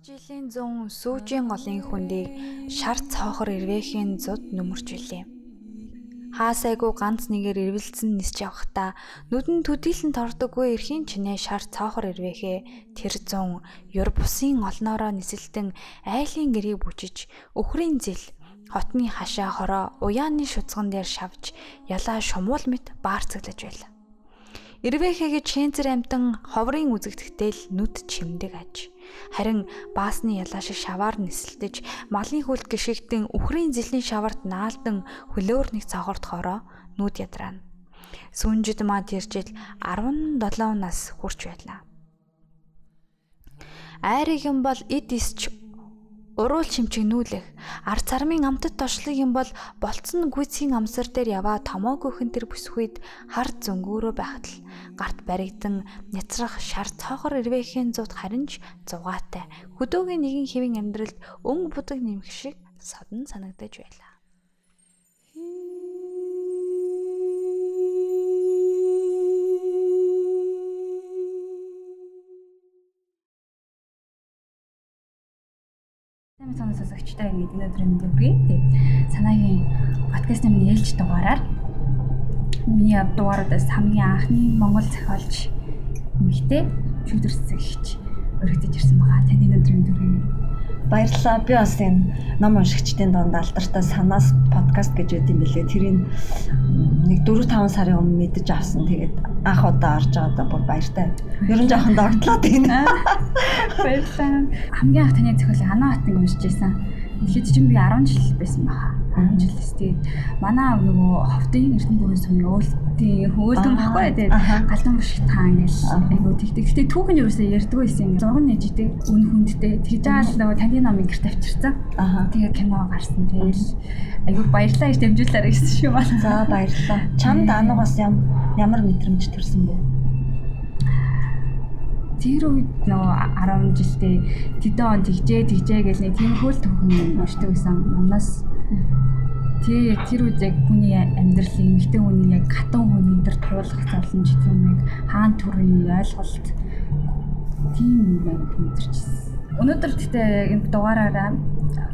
Жилийн 100 сүүжийн голын хүндийг шар цоохор ирвэхийн зуд нүмерч билээ. Хаасайгүй ганц нэгээр ирвэлцэн нисч явхдаа нүдэн төдийлөн тордоггүй эрхийн чинээ шар цоохор ирвэхээ тэр зун юр бусын олноороо нисэлтэн айлын гэрийг бүжиж өхрийн зэл хотны хашаа хороо уяаны шуцган дээр шавж ялаа шумуул мэт баарцаглаж байла. Ирвэхэгийн чензэр амтан ховрын үзэгдэхтэл нүд чимдэг аж. Харин баасны ялаа шиг шаваар нисэлдэж малын хүлд гიშгтэн үхрийн зэлийн шаварт наалдан хөлөөр нэг цогорт хороо нүд ядраана. Сүнжид маа тэржил 17 нас хүрч байлаа. Айрын бол эд исч уруул шимчгнүүлэх ар цармын амтд тошлог юм бол болцсон гүйцгийн амсар дээр яваа томоогүйхэн тэр бүсгүйд хар зөнгөөрөө байхад л гарт баригдан няцрах шар цоохор ирвэхийн зууд харин ч зугаатай хөдөөгийн нэгэн хэвийн амьдралд өнгө будаг нэмэх шиг содон санагдаж байлаа. Сайн сонь сонсогчтой ингээд өнөөдөр мэнд хүргэе. Тэгээ санаагийн подкаст минь ээлж дугаараар миний дугаараас хамгийн анхны Монгол зохиолч эмэгтэй шүдэрсэгч өргөдөж ирсэн байгаа. Таны өнөөдөр мэнд хүргэе. Баярлалаа. Би бас энэ ном уншигчдын донд алдартай санаас подкаст гэж үүд юм бэлээ. Тэрийг нэг 4 5 сарын өмнө мэдэж авсан. Тэгээд анх удаа орж байгаадаа бүр баяртай. Ер нь жоохон догтлоод байна. Баярлалаа. Хамгийн анх таны зохиолыг Анаа хатан уншиж байсан. Тэгэхэд чинь би 10 жил байсан баха. 10 жил тест. Манай нөгөө ховдын эрдэнэ сумын өөлтийн хөөлдөн баггүй тэгээд галдан бушиг таан гэж айгу тэгдэг. Гэтэ түүхэн юусаа ярьдгүй байсан. Зурган нэжтэй үн хүндтэй. Тэгж байгаа л нөгөө таны номын гэрт авчирсан. Тэгээд кино гарсан. Тэгэл айгу баярлалаа гэж дамжуулаарай гэсэн шүү байна. За баярлалаа. Чамд анугаас ямар мэдрэмж төрсэн бэ? тэр үед нөгөө 10 жилдээ тэдэн он тэгжээ тэгжээ гэл нэг тийм хөл төхөн уншдаг байсан. Унаас Тэгээ тэр үед яг хүний амьдралын эмэгтэй хүний яг хатан хүний дээр туулах зовлон ч юм яг хаан төрийн ойлголт тийм яг мэдэрчсэн. Өнөөдөр гэхдээ энэ дугаараараа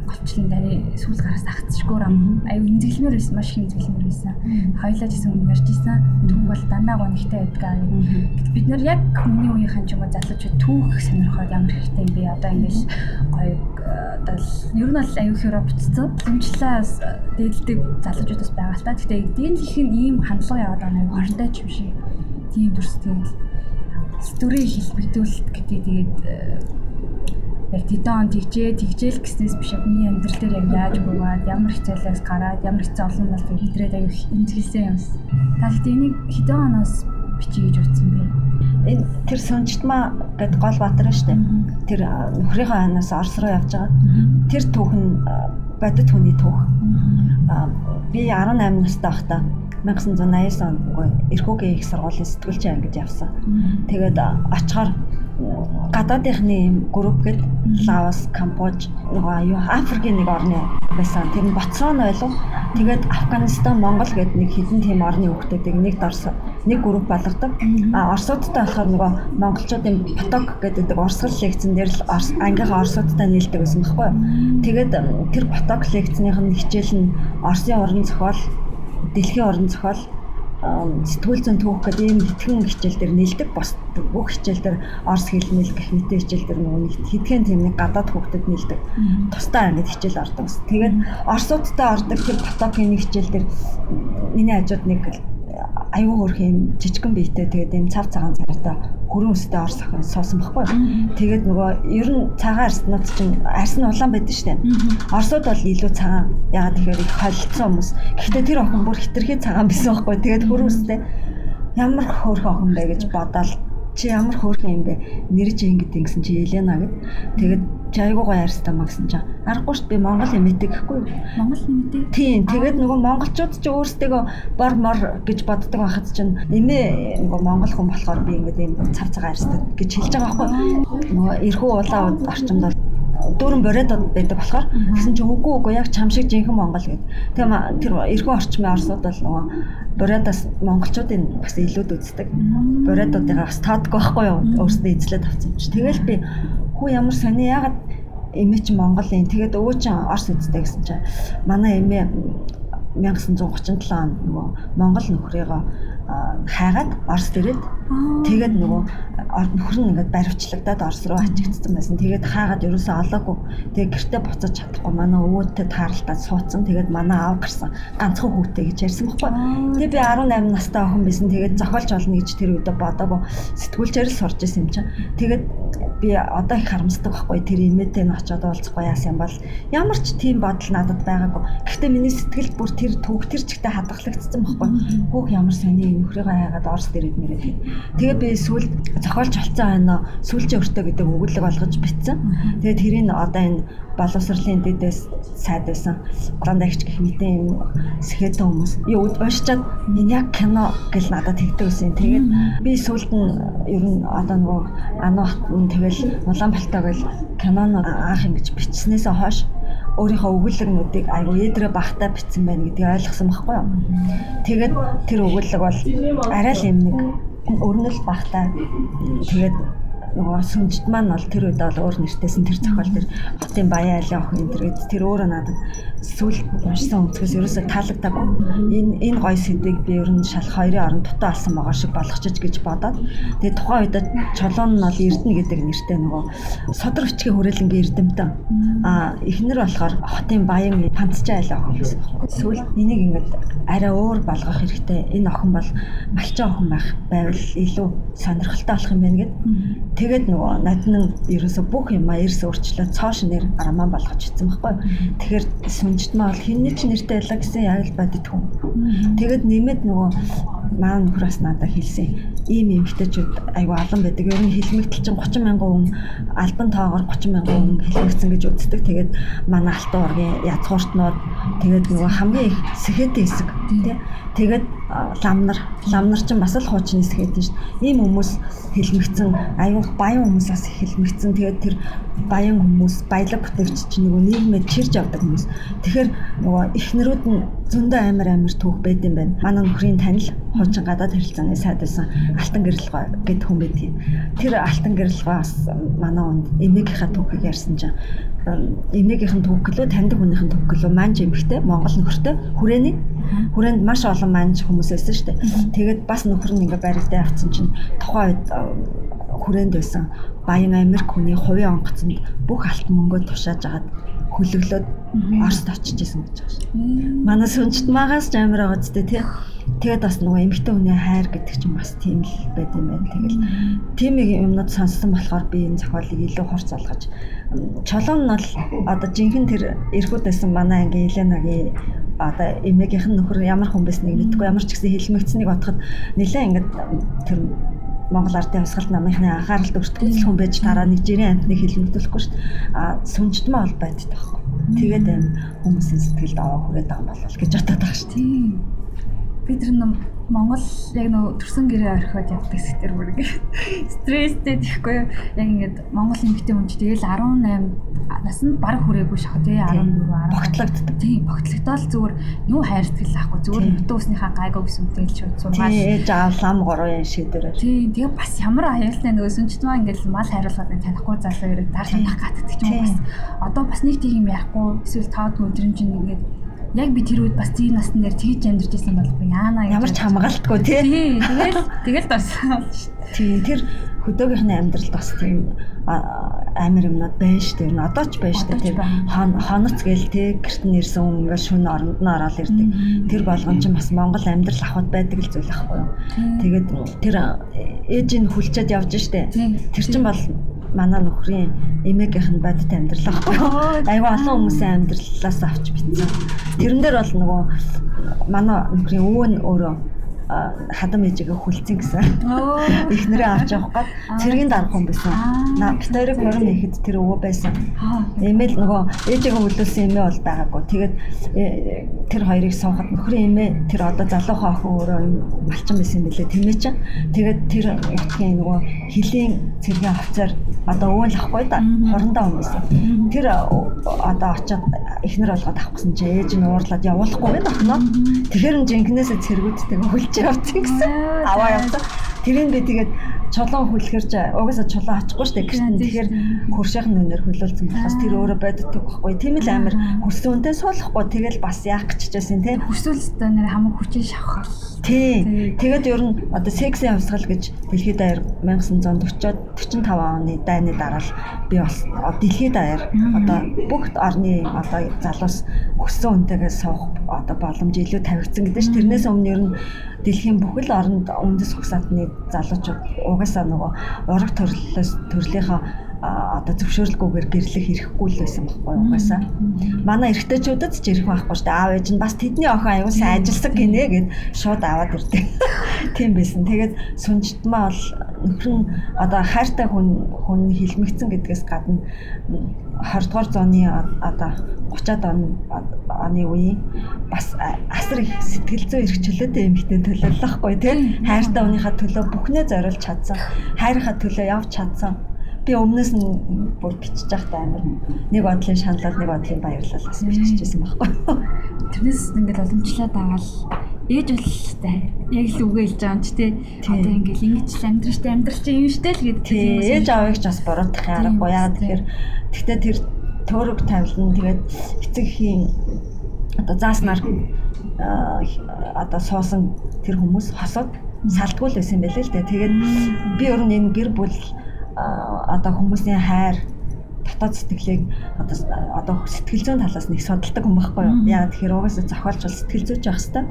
голчлон даны сүүл гараас агцшгүй ам аюу имзэглэмээр байсан маш их имзэглэмээр байсан. Хоёлаа гэсэн юм ярьж исэн. Түүх бол дандаа гонхтой байдаг. Бид нар яг миний үеийнхэн ч юм уу залуучууд түүх сонирхоод ямар хэрэгтэй юм бэ? Одоо ингээл гоё одоо ер нь бол аюу хөрө буцсан. Дэмжлээс дээлдэг залуучуудаас байгаа л та. Гэхдээ дийлэх нь ийм хандлага яваад байгаа нэг хоронтой ч юм шиг. Тийм дүрстэй. Стори хэлбэгдүүлэлт гэдэг тэгээд яг тэдэн он тэгжээ тэгжээл гэснээс биш хүний амьдрал дээр яг яаж буугаад ямар хичээлээс гараад ямар хэцүү олон нас хэдрээд аюу имзгэлсэн юм. Та гэхдээ энийг хэдэн оноос бичиж гэж утсан бэ? Энэ тэр сүнжтмаа гэд гол баатар шүү дээ. Тэр нөхрийнхөө ханаас Орос руу явж байгаа. Тэр түүх нь бодит хүний түүх. Би 18 настай байхдаа 1989 онд үгүй Ирхүүгийн их сургуулийн сэтгүүлчийн ангид явсан. Тэгээд очихоор гадаадынхны групп гээд Лаос, Камбож, нөгөө юу Африкийн нэг орны байсан. Тэр нь Ботсвана байлуу. Тэгээд Афганистан, Монгол гээд нэг хэдэн тийм орны хүүхдүүдийг нэг дорс нэг групп болгодог. А Оросуудтай болохоор нөгөө монголчуудын поток гэдэг урсгал лекцэн дээр л ангийнхаа оросуудтай нийлдэг гэсэн баггүй. Тэгээд тэр поток лекцнийх нь хичээл нь Оросын орон зохиол, дэлхийн орон зохиол сэтгүүл зүйн түүх гэдэг ийм хэдхэн хичээл дээр нэлдэг бос бүх хичээл дээр орс хэл мэл гэх мэт хичээл дээр нөгөө нэг хэдхэн тийм нэг гадаад хүүхдэд нэлдэг. Тустай ангид хичээл ордог. Тэгээд орсуудтай ордог тэр потокийн хичээл дээр миний хажууд нэг аюу хөрх юм жижигэн биетэй. Тэгээд энэ цав цагаан царайтай хүрэн өстэй орс охин суусан байхгүй. Тэгээд нөгөө ер нь цагаан арснууд чинь арс нь улаан байдаг штэ. Орсууд бол илүү цагаан. Ягаад тэгэхээр их холилдсон хүмүүс. Гэхдээ тэр охин бүр хитрхи цагаан байсан байхгүй. Тэгээд хүрэн өстэй ямар хөөрхөн охин бэ гэж бодоод чи ямар хөөрхөн юм бэ? Нэрж ин гэдэг гэсэн чи Елена гэд. Тэгээд чи айгуу гоё ярьстаа маа гэсэн чинь аргагүй шүү би Монгол мэддэг гэхгүй юу? Монгол мэддэг. Тийм. Тэгээд нөгөө монголчууд ч өөрсдөө бор мор гэж боддог байхад чинь нэмээ нөгөө монгол хүн болохоор би ингээд юм цав цагаа ярьстаа гэж хэлж байгаа байхгүй юу? Нөгөө эрхүү улаан орчимд бол дүүрэн бориодод байдаг болохоор гэсэн чинь үгүй үгүй яг чам шиг жинхэнэ монгол гэд. Тэгээ тэр эрхүү орчмын орсууд бол нөгөө бориодоос монголчуудын бас илүүд үздэг. Бориодуудыгаа бас таадгүй байхгүй юу? Өөрсдөө эзлээд авсан юм чи. Тэгэл би хүү ямар сони ягаад эмээ чи монгол юм. Тэгээд өвөө чи орс үздэг гэсэн чинь манай эмээ 1937 онд нөгөө монгол нөхрийгөө хайгаад Орос ирээд тэгээд нөгөө нөхөр нь ингээд баривчлагдаад Орос руу ачигдсан байсан. Тэгээд хаагаад ерөөсөө олоогүй. Тэгээд гэртээ буцаж чадахгүй манай өвөөтэй тааралдаад суудсан. Тэгээд манай аав гарсан. Ганцхан хүүтэй гэж ярьсан байхгүй. Тэгээд би 18 настай охин байсан. Тэгээд зохиолч болно гэж тэр үедээ бодоагүй. Сэтгүүлчээр л сурж исэн юм чинь. Тэгээд би одоо их харамсдаг байхгүй. Тэр имээтэй нь очиод уулзахгүй яасан бол ямар ч тийм бодол надад байгаагүй. Гэхдээ миний сэтгэл бүр тэр түүх тэр чигтээ хадгалагдсан байхгүй. Хөөх ямар сони нөхрийгөө хайгаад Орос дээрээд мэрээд. Тэгээ би сүүл зохиолч болцсон байна. Сүүлчийн өртөө гэдэг өгүүлэг болгож бичсэн. Тэгээ тэрийг одоо энэ боловсролын дэдээс сайд байсан. Грандагч гэх мэтийн юм сэхэдэн хүмүүс юу уушчаад энэ яг кино гэл надад тэгдэг байсан. Тэгээд би сүүлд нь ер нь одоо нөгөө ануухт нь тэгэл Улаанбаатар гэл кинон анх ингэж бичснээсээ хойш өөрийнхөө өгүүлэгнүүдийг айгу ээдрэ багтаа бичсэн байна гэдгийг ойлгосон байхгүй юу. Тэгээд тэр өгүүлэг бол арай л юм нэг өрнөл багтаа тэгээд нөгөө сүнжид маань бол тэр үед бол өөр нэртэйсэн тэр зохиол тэр хотын баян айлын охин энэ тэр тэр өөрөө надад сүүл уншсан өнцгөөс ерөөсө таалагдаагүй. Энэ энэ гоё сэдвийг би ер нь шал хоёрын оронд дутаа алсан байгаа шиг болгочих гэж бодоод тэгээ тухайн үед чолоон нь бол Эрдэнэ гэдэг нэртэй нөгөө содор бичгийн хүрээлэнгийн эрдэмтэн. А эхнэр болохоор хотын баян панцчаа айлын охин гэсэн. Сүүл энийг ингээд арай өөр болгох хэрэгтэй. Энэ охин бол малчин охин байх байвал илүү сонирхолтой болох юм байна гэд. Тэгээд нөгөө надад нь ерөөсө бүх юм а эрс өөрчлөө цоош нэр арамаа болгож ицсэн байхгүй. Тэгэхээр сүнжтмээ бол хинний ч нэртэй байлаа гэсэн яг л бодит хүн. Тэгээд нэмээд нөгөө маань нөхрөөс надад хэлсэн. Ийм эмгтээчүүд айгу алан байдаг. Ер нь хэлмэгтэл чинь 30 мянган хүн альбан тоогоор 30 мянган хүн хэлмэгцэн гэж үздэг. Тэгээд манай алтан ургийн язгууртнууд тэгээд нөгөө хамгийн их сэхэдийн хэсэг тий. Тэгээд ламнар ламнар чинь бас л хуучны сэхэдэн шүү. Ийм хүмүүс хэлмэгцэн аюул баян хүмүүс бас хэлмэгцэн тэгээд тэр баян хүмүүс баялаг бүтээгч чинь нөгөө нийгмэд чирж авдаг хүмүүс. Тэгэхээр нөгөө эхнэрүүд нь зөндөө амар амар түүх байд юм байна. Манай нөхрийн танил хуучин гадаад харилцааны сайд байсан Алтан гэрэлгой гэд хүн байдгийг. Тэр Алтан гэрэлгой бас манай онд эмээгийнхаа түүхийг ярьсан чинь эмээгийнхэн түүх гэлөө таньдаг хүнийхэн түүх гэлөө манж эмэгтэй Монгол нөхөртэй хүрээний хүрээнд маш олон манж хүмүүс байсан шүү дээ. Тэгээд бас нөхөр нь ингээ баригдаа авцсан чинь тухайн үед хүрээнд байсан баян Америк хүний хувийн онгоцонд бүх алт мөнгөө тушааж агаад хөлөглөөд Оросд очиж исэн гэж байгаа шүү. Манай сүнжт магаас ч амар байгаа ч тий. Тэгээд бас нөгөө эмэгтэй хүний хайр гэдэг чинь бас тийм л байд юм байна. Тэгэл тийм юмнууд сонссон болохоор би энэ зохиолыг илүү хурц олгож чолон нь бол одоо жинхэнэ тэр эрхүүд байсан манай ангийн Еленагийн одоо эмээгийнх нь нөхөр ямар хүн байсныг мэдгүй ямар ч гэсэн хэлмэгцнийг бодоход нэлээ ингээд тэр Монгол ардын хасгалт намынхны анхааралд өртгөцөл хүн байж тараа нэг жирийн амтныг хэлмэгдүүлэхгүй шүү дээ. А сүнжтмээ бол байдаг таахгүй. Тэгээд энэ хүмүүсийн сэтгэлд аваа хүрээд байгаа юм болол гэж бодоод байгаа шүү. Тийм. Би тэр ном Монгол яг нөө төрсөн гэрээ орхиод явдаг сэтэр бүр ингэ стресстэй тэгэхгүй юу. Яг ингээд Монгол эмэгтэй хүн чинь тэгэл 18 наснд баг хүрээгүй шах тий 14 10 богтлогддог. тий богтлогдоод зүгээр юу хайр сэтгэл авахгүй зүгээр нутуу усныхаа гайгүй гэсэн үгтэй л шууд сургаал тий ээж аав лам гороо яа шийдэрээ тий тэгээ бас ямар аюултай нөгөө сүнчтмаа ингээд мал хариулгаад танихгүй залуу ирээд дараа санах гатдаг ч юм бас. Одоо бас нэг тийм юм ярихгүй эсвэл таад өдрийн чинь ингээд яг би тэр үед бас тийм насн дээр тэгж амьдарч байсан бол яана ямар ч хамгаалтгүй тий. Тэгэл тэгэл бас тий тэр хөдөөгийнхний амьдралд бас тийм амир юмнууд байна шүү дээ. Одоо ч байна шүү дээ. Хоноц гээл тий гэрт нь ирсэн хүн ингээл шөнө оронд нь ороод ирдэг. Тэр болгон ч бас Монгол амьдрал ахуйд байдаг л зүйл ахгүй юу. Тэгээд тэр ээжийн хүлчээд явж штэ. Тэр чинь бол манай нөхрийн эмээгийнх нь бодит амьдрал ахгүй. Айгүй олон хүмүүсийн амьдралаас авч битсэн. Тэрэн дээр бол нөгөө манай нөхрийн өвөө нь өөрөө хадам ээжигээ хүлцэн гэсэн. Эхнэрээ авч явах гээд цэргийн дарах хүн байсан. Битэрийг хорон ихэд тэр өвөө байсан. Эмээл нөгөө ээжигээ хүлүүлсэн эмээ бол байгаагүй. Тэгээд э, тэр хоёрыг суухад нөхрийн эмээ тэр одоо залуухан охин өөрөө малчин байсан юм билээ тийм ээ чинь. Тэгээд тэр утгын нөгөө хилийн цэргийн офицер одоо өвөл ахгүй да хорондоо хүмүүс. Тэр одоо очиод эхнэр болгоод авахсан чи ээж нь уурлаад явуулахгүй байна охиноо. Тэгэхээр нь жинкнээсээ цэргүүдтэй хөлж явцсан гэсэн. Аваа явцсан. Тэрийг би тэгээд чулуун хүлхэрж угаасаа чулуун очихгүй шүү дээ. Гэртэн тэгэхээр хөршийнх нь өнөр хөлөөлцөн болохоос тэр өөрөө боддог байхгүй. Тийм л амир хөрсөн үнтэй суулахгүй тэгэл бас яах гэж чижсэн тий. Хөрсөлтөө нэр хамаг хүчин шавхал. Тий. Тэгээд ер нь одоо сексийн хувьсгал гэж дэлхийд даяар 1940-од 45 оны дайны дараа л би бас дэлхийд даяар одоо бүх орны одоо залуус өссөн үнтэйгээ суух одоо боломж илүү тавигдсан гэдэг чинь тэрнээс өмнө ер нь дэлхийн бүхэл оронд үндэс ухсаатны залуучууд угаасаа нөгөө ураг төрлөөс төрлийнхөө одоо зөвшөөрлгүйгээр гэрлэх хэрэггүй л байсан байхгүй угаасаа. Манай эрэгтэйчүүдэд ч ирэх байхгүй шүү дээ. Аав ээж нь бас тэдний охин аюул сайн ажилласан гинэ гэд шууд аваад ирдэг. Тийм байсан. Тэгээд сүнжтмаа бол нөхөр нь одоо хайртай хүн хүн хилмигцэн гэдгээс гадна 20 дугаар зууны одоо 30-аад оны үеийн бас асар их сэтгэл зүйн эрхчлөөтэй эмэгтэй төлөөлөхгүй тийм хайртай хүнийхээ төлөө бүхнээ зориулж чадсан хайрынхаа төлөө явж чадсан би өмнөөс нь бүр бичиж байхдаа амар нэг бодлын шаналал нэг бодлын баярлал бас бичижсэн байхгүй. Тэрнээс ингээд уламжлаад агаал ээж болтой яг л үгээ хэлж байгаа юм чи тий. Одоо ингээд ингэж л амьдрал штэ амьдрал чи юм штэ л гэдэг. Ээж аваагч бас буруутгах аргагүй яа тэгэхээр тэгтээ тэр төөрөг тавилна тэгээд эцэгхийн одоо зааснаар одоо суусан тэр хүмүүс хосоод салтгүй л байсан байлээ л дээ. Тэгээд би өөр нь энэ гэр бүл одоо хүмүүсийн хайр дотоод сэтгэлийг одоо одоо сэтгэл зүйн талаас нэг судалдаг хүн байхгүй юу? Яагаад тэгэхээр угаасаа зохиолч бол сэтгэл зүйч байх хэвээр.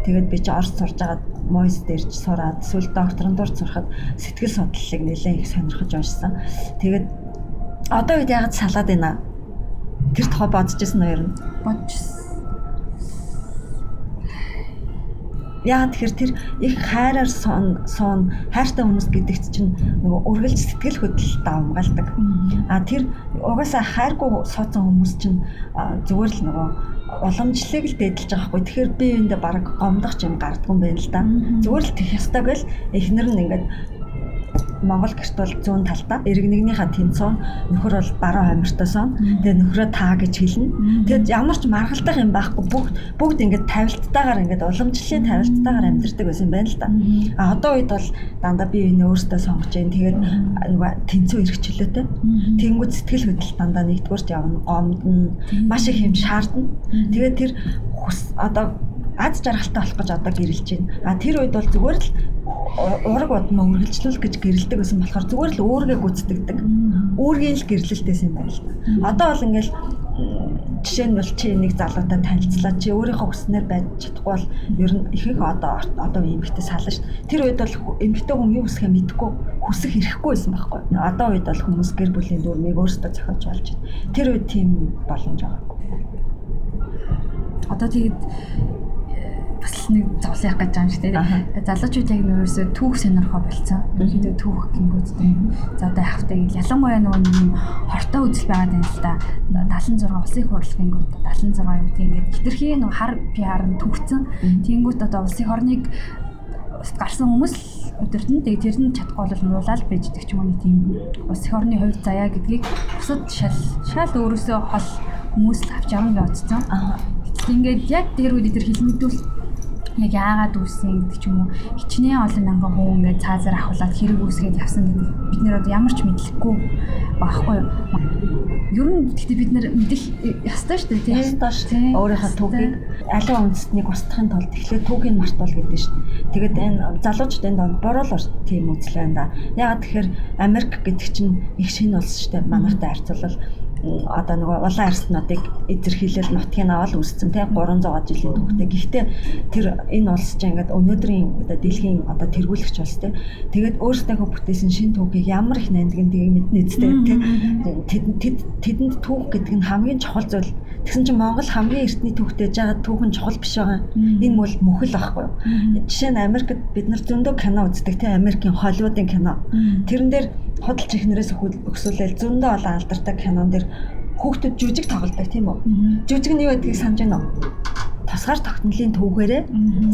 Тэгээд би чи орц сурж агаад мойс дээрч сураад эсвэл докторантур сурахад сэтгэл судлалыг нэлээд их сонирхож уншсан. Тэгээд одоо үед ягаад салаад байна? Тэр тухай бодож ирсэн нь ер нь. Бодож ирсэн Яагаад тэгэхээр тэр их хайраар сон сон хайртай хүмүүс гэдэгт чинь нөгөө үргэлж сэтгэл хөдлөл давмгаалдаг. А тэр угаасаа хайргүй суудсан хүмүүс чинь зүгээр л нөгөө уламжлалыг л дээдэлж байгаа хгүй. Тэгэхээр би үүндээ баг гомдох юм гардгүй юм байна л да. Зүгээр л тех ёстой гэл эхнэр нь ингээд Монгол гэрт бол зүүн талдаа. Иргэнэгнийхээ тэнцүүн нөхөр бол баруун хоймортоосоо тэгээ нөхрөө таа гэж хэлнэ. Тэгэд ямар ч маргалдах юм байхгүй. Бүгд бүгд ингээд тавилттайгаар ингээд уламжлалын тавилттайгаар амьдэрдэг байсан юм байна л да. А одоо үед бол дандаа би энэ өөртөө сонгож जैन тэгээд нөгөө тэнцүү эрхчлөөтэй. Тэнгүүд сэтгэл хөдлөл дандаа нэгдүгээрт явна, гомдно, маш их юм шаардна. Тэгээд тэр одоо аз жаргалтай болох гэж одоо гэрэлж байна. А тэр үед бол зүгээр л ураг бодмоо үргэлжлүүлэх гэж гэрэлдэг байсан болохоор зүгээр л өөргөө гүцэтгэдэг. Өөргийн л гэрлэлтэйсэн юм байна л та. Одоо бол ингээл жишээ нь бол чи нэг залуутай танилцлаа чи өөрийнхөө хүснээр байж чадахгүй бол ер нь ихэнх одоо одоо эмэгтэй сална шүү. Тэр үед бол эмэгтэй хүн юу хүсэхээ мэдэхгүй хүсэх хэрэггүй байсан байхгүй. Одоо үед бол хүмүүс гэр бүлийн дүрмийг өөрсдөө зохиож болж байна. Тэр үед тийм боломж байгаагүй. Одоо тэгээд нэг зовлон явах гэж байгаа юм шиг тийм. Залуучууд яг нөөсөө түүх сонирхоо болцсон. Ерөнхийдөө түүх гингүүдтэй. За одоо явахтай ялангуяа нөгөө нэг хортой үзэл байгаад байна л да. 76 улсын их хурлын гингүүд 76 юу гэдэг ингээд хитрхи нөгөө хар PR нь түүхцэн. Тэнгүүд одоо улсын хорныг гарсан хүмүүс өдөртөн тэгээ тэр нь чадахгүй бол нуулаад байждаг ч юм уу тийм улс их орны хувь заяа гэдгийг бусад шал шал өөрөөсөө хол хүмүүс авч явна гэж бодсон. Ингээд яг тэр үед тэр хэлмэдүүл яг яагаад үүссэн гэдэг ч юм уу хичнээн олон мянган хүн ингээд цаазаар авахлаад хэрэг үүсгээд явсан гэдэг бид нэр одоо ямар ч мэдлэхгүй багхгүй юу. Ер нь гэхдээ бид нэр мэдэх ястай шүү дээ тийм. Ястай шүү дээ. Өөрийнхөө түүхийг аливаа үндэстнийг устгахын тулд эхлээд түүхийг мартуул гэдэг шүү дээ. Тэгээд энэ залуучуудын донд боруулаар тийм үзэл байна да. Яагаад тэгэхээр Америк гэдэг чинь их шинэ улс шүү дээ. Манайтай харьцуулбал одоо нөгөө улаан арстнуудыг эзэрхийлэл нутгийг аваад үүссэн тийм 300 жилийн түүхтэй. Гэхдээ тэр энэ улс чинь ингээд өнөөдрийн одоо дэлхийн одоо тэргүүлэгч улс тийм. Тэгээд өөрсдийнхөө бүтээсэн шин түүхийг ямар их нандин тийг мэднэ үстэй тийм. Тэд тэдэнд түүх гэдэг нь хамгийн чухал зүйл. Тэгсэн чинь Монгол хамгийн эртний түүхтэй жагаад түүх нь чухал биш байгаа. Энэ бол мөхөл байхгүй юу? Жишээ нь Америкт бид нар зөндөө кино үздэг тийм Америкийн Холливуудын кино. Тэрэн дээр худалч ихнэрээс өгсүүлэл зөндөө олон алдартай кинон дэр хүүхдүүд жүжиг тоглодог тийм үү? Жүжиг нь юу гэдгийг санаж байна уу? тусгаар тогтнолын түүхээрээ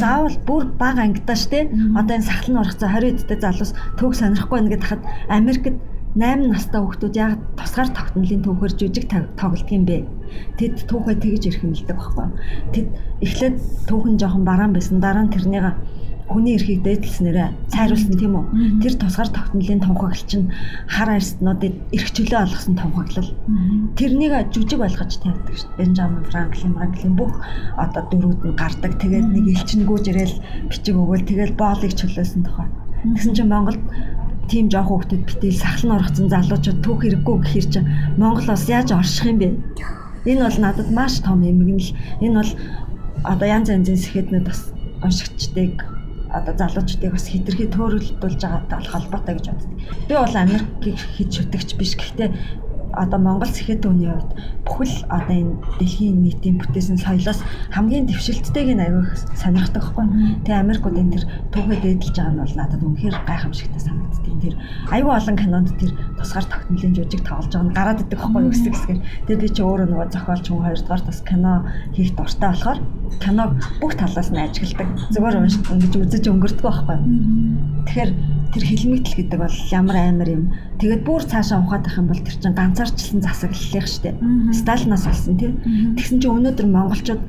заавал бүр бага ангидаа штэ одоо энэ сахлан ургацаа 20 эдтэй залуус төг сонирхгүй нэгэд хахад Америкт 8 настай хүүхдүүд яг тусгаар тогтнолын түүхээр жүжиг тоглодог юм бэ. Тэд түүхээ тэгж эрхэмлдэг байхгүй. Тэд эхлээд түүхэн жоохон бараан байсан дараа нь тэрнийг хүний эрхийг дээдлснээрээ сайруулсан тийм үү? Тэр тусгаар тогтнолын тунхаглал чинь хар арстнуудыг эрх чөлөө олгосон тунхаглал. Тэрнийг жүжиг болгож тавьдаг шүү дээ. Бенджамин Франклин, Франклин бүх одоо дөрүүд нь гардаг. Тэгээд нэг элчингүүж ирээл бичиг өгөөл тэгээд боолыг чөлөөсөн тухай. Тэгсэн чинь Монголд тийм жоох хүүхдүүд битэл сахлан оргцсан залуучууд түүх хэрэггүй гэхэр чинь Монгол бас яаж орших юм бэ? Энэ бол надад маш том эмгэнэл. Энэ бол одоо янз янзын сэхэднүүд бас уншигчдыг одоо залуучдыг бас хэтэрхий төөрөлдүүлж байгаатай холбоотой гэж боддог. Би бол Америкийг хэд шүтгч биш. Гэхдээ одоо Монгол сэхэд үний хувьд бүхэл одоо энэ дэлхийн нийтийн бүтээсэн соёлоос хамгийн дэвшилттайг нь аягүй сонирхдаг хгүй. Тэгээ Америкууд энэ тэр түүхээ дээдэлж байгаа нь бол надад үнэхээр гайхамшигтай санагддаг. Тэр аягүй олон кинонд тэр тусгаар тогтнолын жүжиг тоглож байгаа нь гараад идэг хгүй хэсэг хэсгээр. Тэгээ би чи өөрөө нөгөө зохиолч хүн хоёрдугаар бас кино хийх дуртай болохоор киног бүх талаас нь ажигладаг. Зүгээр уншиж ингэж үзэж өнгөрдөг байхгүй. Тэгэхээр тэр хилмигдэл гэдэг бол ямар амар юм. Тэгээд бүр цаашаа ухаад байх юм бол тэр чинь ганцаарчлсан засаглалынх штэ. Сталинаас болсон тийм. Тэгсэн чинь өнөөдөр монголчууд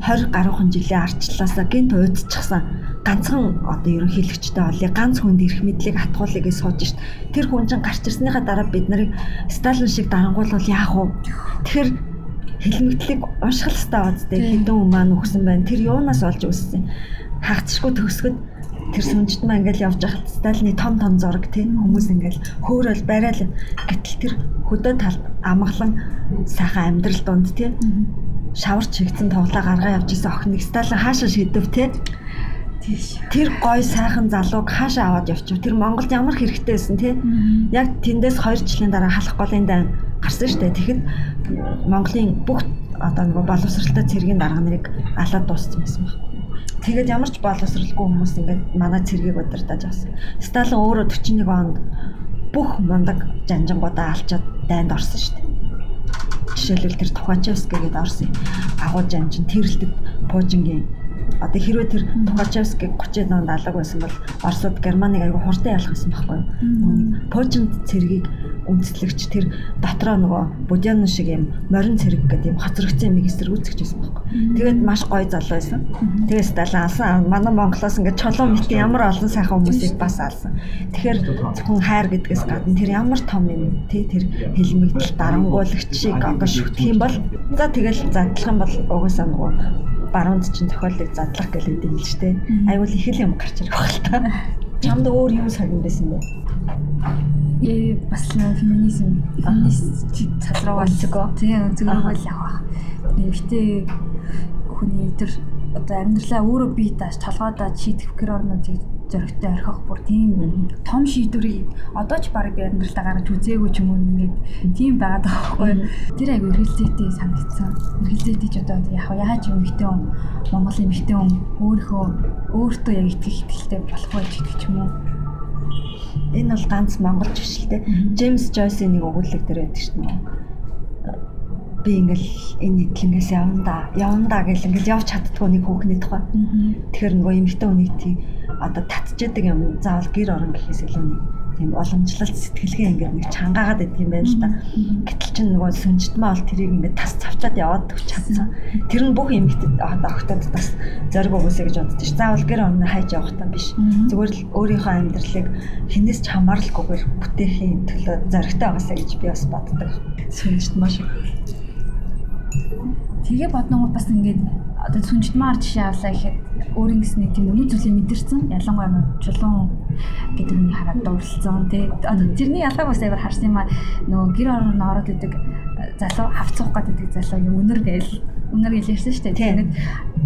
20 гаруйхан жилийн арчлаасаа гинт уйдчихсан ганцхан одоо ерөнхийлөгчтэй олё ганц хүнд ирэх мэдлийг атгуулъя гэж сууж шít. Тэр хүн чинь гарч ирснийхаа дараа бид нарыг Сталин шиг дарангуйлвал яах вэ? Тэгэхээр хэлмэгдлийг унших хэрэгтэй байцтай хэдэн хүн маань өгсөн байна. Тэр юунаас олж үүссэн? Хагцшгүй төгсгöd тэр сүнжтмаа ингээл явж байхад Сталины том том зураг тийм хүмүүс ингээл хөөрөл барайл гэтэл тэр хөдөө талд амгалан сайхан амьдрал дунд тийм шавар чигтэн тоглоо гаргаа явж исэн охиныг Сталин хаашаа шидэв тийм Тэр гой сайхан залууг хаашаа аваад явчих. Тэр Монголд ямар хэрэгтэй байсан тий? Яг тэндээс 2 жилийн дараа халах голын дан гарсан дээ. Тэгэхэд Монголын бүх одоо нөгөө боловсралтай цэргийн дарга нарыг алаад дууссан байсан байна. Тэгээд ямар ч боловсралгүй хүмүүс ингээд манай цэргийг удирдах авсан. Сталин өөрөө 41 онд бүх мундаг жанжингуудаа алчаад дайнд орсон шүү дээ. Жишээлбэл тэр Тухачевский гэдэг орсон агуу жанжин тэрэлтэд Пуужингийн одоо хэрвээ тэр Тухачевскийг 30 онд алаг байсан бол Оросууд Германыг аягүй хурдан ялах гэсэн байхгүй юу? Пуужинд цэргийг үндэслэгч тэр дотроо нөгөө Будян шиг юм морин цэрэг гэдэг юм хоцрогдсон юм эсэргүүцэж байсан байхгүй. Тэгээд маш гоё залуу байсан. Тэгээд Сталин алсан. Манай Монголоос ингээд чулуун мэт ямар олон сайхан хүмүүсийг бас алсан. Тэгэхээр зөвхөн хайр гэдгээс гадна тэр ямар том юм тий тэр хэлмэгдэл дарангуулагч шиг одоо шүтэх юм бол за тэгэл задлах юм бол угаасаа нөгөө баруунд чинь тохиолдлыг задлах гэлээд юм л штэ. Айгуул их л юм гарч ирэх байх л та. Чамд өөр юу сагин байсан бэ? Э бас феминизм, феминист цалруу болцгоо. Тийм зөвхөн бол явах. Гэхдээ хүний тэр одоо амьдралаа өөрөө бие дааш толгойдоо шийдэх гэр орнуудыг зөрөгтэй орхих бүр тийм том шийдвэрийг одоо ч баг би амьдралдаа гаргаж үзээгүй ч юм уу ингээд тийм байгаад байгаа байхгүй. Тэр айгу эргэлзээтэй санагдсан. Эргэлзээтэй ч одоо яг яаж юм ихтэй хүн Монголын ихтэй хүн өөрийнхөө өөртөө яг итгэх итгэлтэй болох байж гэдэг ч юм уу. Энэ бол ганц монголч биш л те. Джеймс Жойсийн нэг өгүүлэг дээр байдаг шүү дээ. Би ингээл энэ нэтлэнгээс явна да. Явна да гэл ингээл явж чаддгүй нэг хүүхний тухай. Тэгэхээр нөгөө эмэгтэй хүний тийм одоо татчихдаг юм. Заавал гэр орон гэхээс илүү нэг тийм уламжлалт сэтгэлгээ ингээд нэг чангаагаад байдаг юм байна л да. Гэтэл чинь нөгөө сүнжтмаа бол тэрийг ингээд тас цавчаад яваад өгч чадсан. Тэр нь бүх эмэгтэй одоо огтод бас зориг өгөөсэй гэж боддоо ш. Заавал гэр орно хайж явах та биш. Зүгээр л өөрийнхөө амьдралыг хинээс ч хамааралгүйгээр бүтээхийн төлөө зоригтой байгаасаа гэж би бас боддог. Сүнжтмаа шиг. Тэгээ бодногод бас ингээд одоо сүнжтмаар жишээ авлаа гэхэд өөрийн гэсний тийм үнэн зүйлийг мэдэрсэн. Ялангуяа чулуун гэдэг нь хараад дурлцсан тий. Тэрний ялгааг бас амар харсан юм аа. Нөгөө гэр орон ороод идэг залуу хавцах гэдэг залуу юм өнөр гээл өнөр ярьсан шүү дээ. Тэгээд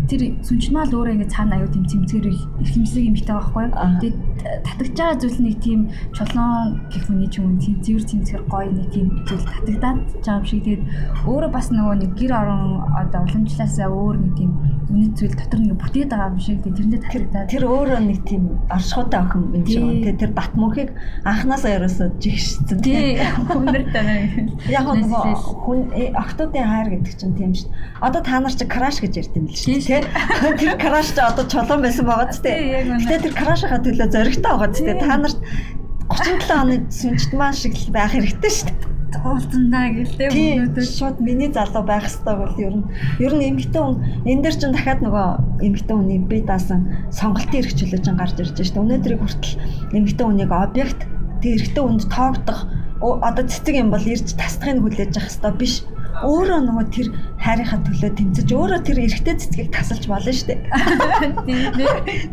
тэр сүнчмал өөрөө ингэ цаана аюу тийм цэмцгэр эрхэмсэг юм битээ байхгүй. Тэгээд татагч байгаа зүйл нэг тийм чулуун гэх үний ч юм тийм зэвэр цэмцгэр гоё нэг тийм зүйл татагдаад байгаа юм шиг. Тэгээд өөрөө бас нөгөө нэг гэр орон одоо уламжлаасаа өөр нэг тийм үнэт зүйл дотор нэг бүтээд байгаа юм шиг тэрэндээ татагдаад. Тэр өөрөө нэг тийм оршихуйтай охин юм шиг. Тэгээд тэр бат мөнхийг анханасаа ерөөсөө жигшсэн. Тий. Хүнээр танаа. Яг нөгөө хүн э, октодын хайр гэдэг чинь тийм шүү. Одоо та нар чи краш гэж ярьд юм л шүү тий. Тэр краш ч одоо чулуун байсан байгаа ч тий. Гэтэ тэр крашийнхаа төлөө зоригтой байгаа ч тий. Та нарт 37 оны сүнжт маань шиг байх хэрэгтэй шүү дээ уулзандаа гэлтэй хүмүүдээ шууд миний залуу байх хэрэгтэй бол ер нь ер нь эмэгтэй хүн энэ дээр чинь дахиад нөгөө эмэгтэй хүний бие даасан сонголтын эрхчлөөж гарч ирж байна шүү дээ. Өнөөдрийг хүртэл эмэгтэй хүнийг объект тэг эрэгтэй хүнд тоогдох одоо цэцэг юм бол ирж тасдахыг хүлээж авах хэрэгтэй биш өөрөө нөгөө тэр хайрынхаа төлөө тэмцэж өөрөө тэр эргэтэй цэцгийг тасалж болно шүү дээ.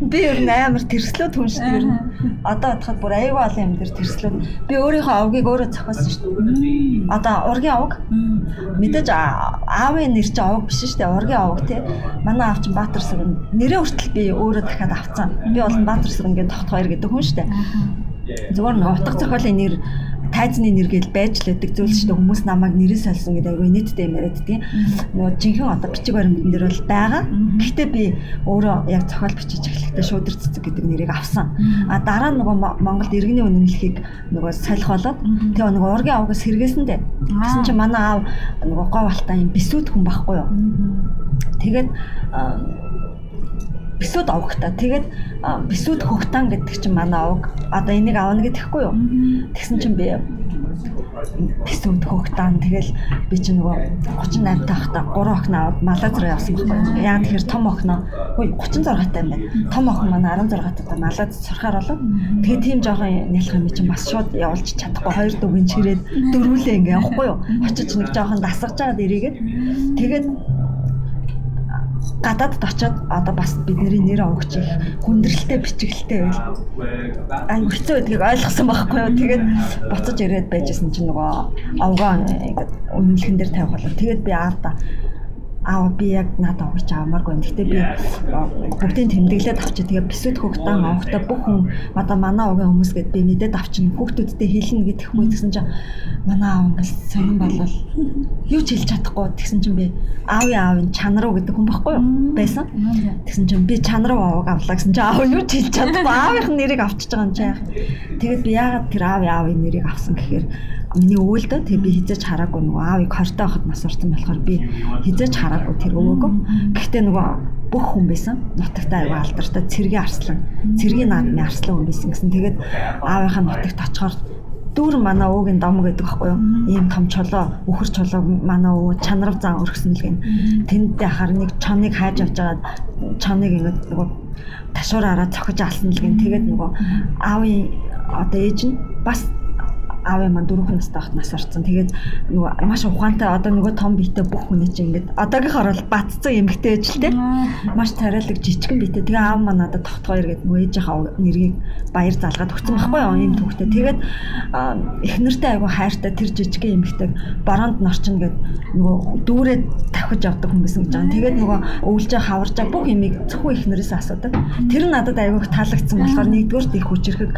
Би ер нь амар тэрслүүд хүн шүү дээ ер нь. Одоо бодоход бүр аюу олон юм дээр тэрслүүд. Би өөрийнхөө овгийг өөрөө зохиосон шүү дээ. Одоо ургийн овг. Мэдээж аавын нэр чинь овг биш шүү дээ. Ургийн овг тий. Манай аав чинь Баатар сүрэн. Нэрээ хүртэл би өөрөө дахиад авцсан. Би бол Баатар сүрэнгийн тогт хоёр гэдэг хүн шүү дээ. Зүгээр нэг утга зохиолын нэр тайзны нэр гээл байж л байдаг зүйл шүү дээ. Хүмүүс намайг нэрээ сольсон гэдэг айгүй нийтдээ юм яриад тийм. Нөгөө жинхэнэ одоо бичиг баримтан дээр бол байгаа. Гэхдээ би өөрөө яг зохиол бичиж эхлэхдээ шуудэр цэцэг гэдэг нэрийг авсан. А дараа нь нөгөө Монголд иргэний үнэмлэхийг нөгөө солих болоод тэгээ нөгөө ургийн авгаас сэргээсэн дээ. Гэсэн чинь манай аав нөгөө гов алтаа юм бисүүд хүн байхгүй юу. Тэгээд бисүүд авахта. Тэгээд бисүүд хөгтан гэдэг чинь манай аваг. Одоо энийг авна гэдэхгүй юу? Тэгсэн чинь би бисүүд хөгтан тэгэл би чинь нөгөө 38 таахта 3 охин аваад Малайз руу явсан байхгүй. Яа тэгэхээр том охиноо хөөе 36 таа юм байна. Том охин манай 16 таа Малайз сурахаар болоод тэгээ тийм жоохон нялх юм чинь бас шууд явуулж чадахгүй хоёр дүүгийн чирээд дөрүүлээ ингээ явахгүй юу? Очиж нэг жоохон дасгаж байгаад ирээгээд тэгээд гадаадд очиод одоо бас бидний нэр онгоч их хүндрэлтэй бичгэлтэй байл. Ай хэцүү гэдгийг ойлгосон байхгүй юу. Тэгээд буцаж ирээд байжсэн чинь нөгөө овгоо ингээд үнэлхэн дээр тавих болоо. Тэгээд би аавда аа би яг надад өгч авмааргүй. Гэхдээ би бүгдийг тэмдэглээд авчи. Тэгээ бисүд хөгтөн авахта бүх хүн одоо манай огийн хүмүүс гээд би мэдээд авчин хүүхдүүдтэй хэлнэ гэдэхгүй гэсэн чинь манай аав ингээл сонирн болол юу ч хэлж чадахгүй тэгсэн чинь би аавын аавын чанар уу гэдэг хүн байхгүй юу байсан. Тэгсэн чинь би чанар уу аваад авлаа гэсэн чинь аав юу ч хэлж чадахгүй аавынх нэрийг авчиж байгаа юм чи яах. Тэгээд би яагаад тэр аавын аавын нэрийг авсан гэхээр миний өвөлдөө тэг би хизээж хараагүй нөгөө аавыг хортой хахад нас урсан болохоор би хизээж хараагүй тэр өвөөгөө. Гэхдээ нөгөө бүх хүн байсан. Нутагтаа аяга алдартай цэргийн арслан, цэргийн наадмын арслан хүн байсан гэсэн. Тэгээд аавынхаа нутагт очихоор дүүр манай уугийн дом гэдэг байхгүй юу? Ийм том чолоо, үхэр чолоо манай уу чанарав зан өргсөн л гин. Тэндээ хахаар нэг чоныг хайж авч байгаа чоныг ингээд нөгөө ташуураараа цохиж алсан л гин. Тэгээд нөгөө аавын одоо ээж нь бас аав юм дөрвөн настай байхад нас орсон. Тэгээд нөгөө маш ухаантай одоо нөгөө том биетэй бүх хүний чинь ингээд одоогийнхоор бол батцсан эмгтэй ээж л те. Маш царайлаг жижигэн биетэй. Тэгээ аав маань надад тогтгоо иргээд нөгөө ээжийнхаа нэргийг баяр залгаад өгсөн байхгүй юу юм төвхтэй. Тэгээд их нэртэй айгу хайртай тэр жижигэн эмгтэйг бороонд норчин гээд нөгөө дүүрээ тавхиж явдаг хүн байсан гэж байгаа. Тэгээд нөгөө өвлжээ хаваржаа бүх юмыг зөвхөн их нэрээс асуудаг. Тэр надад айгу таалагдсан болохоор нэгдүгээр их хүчрэхэг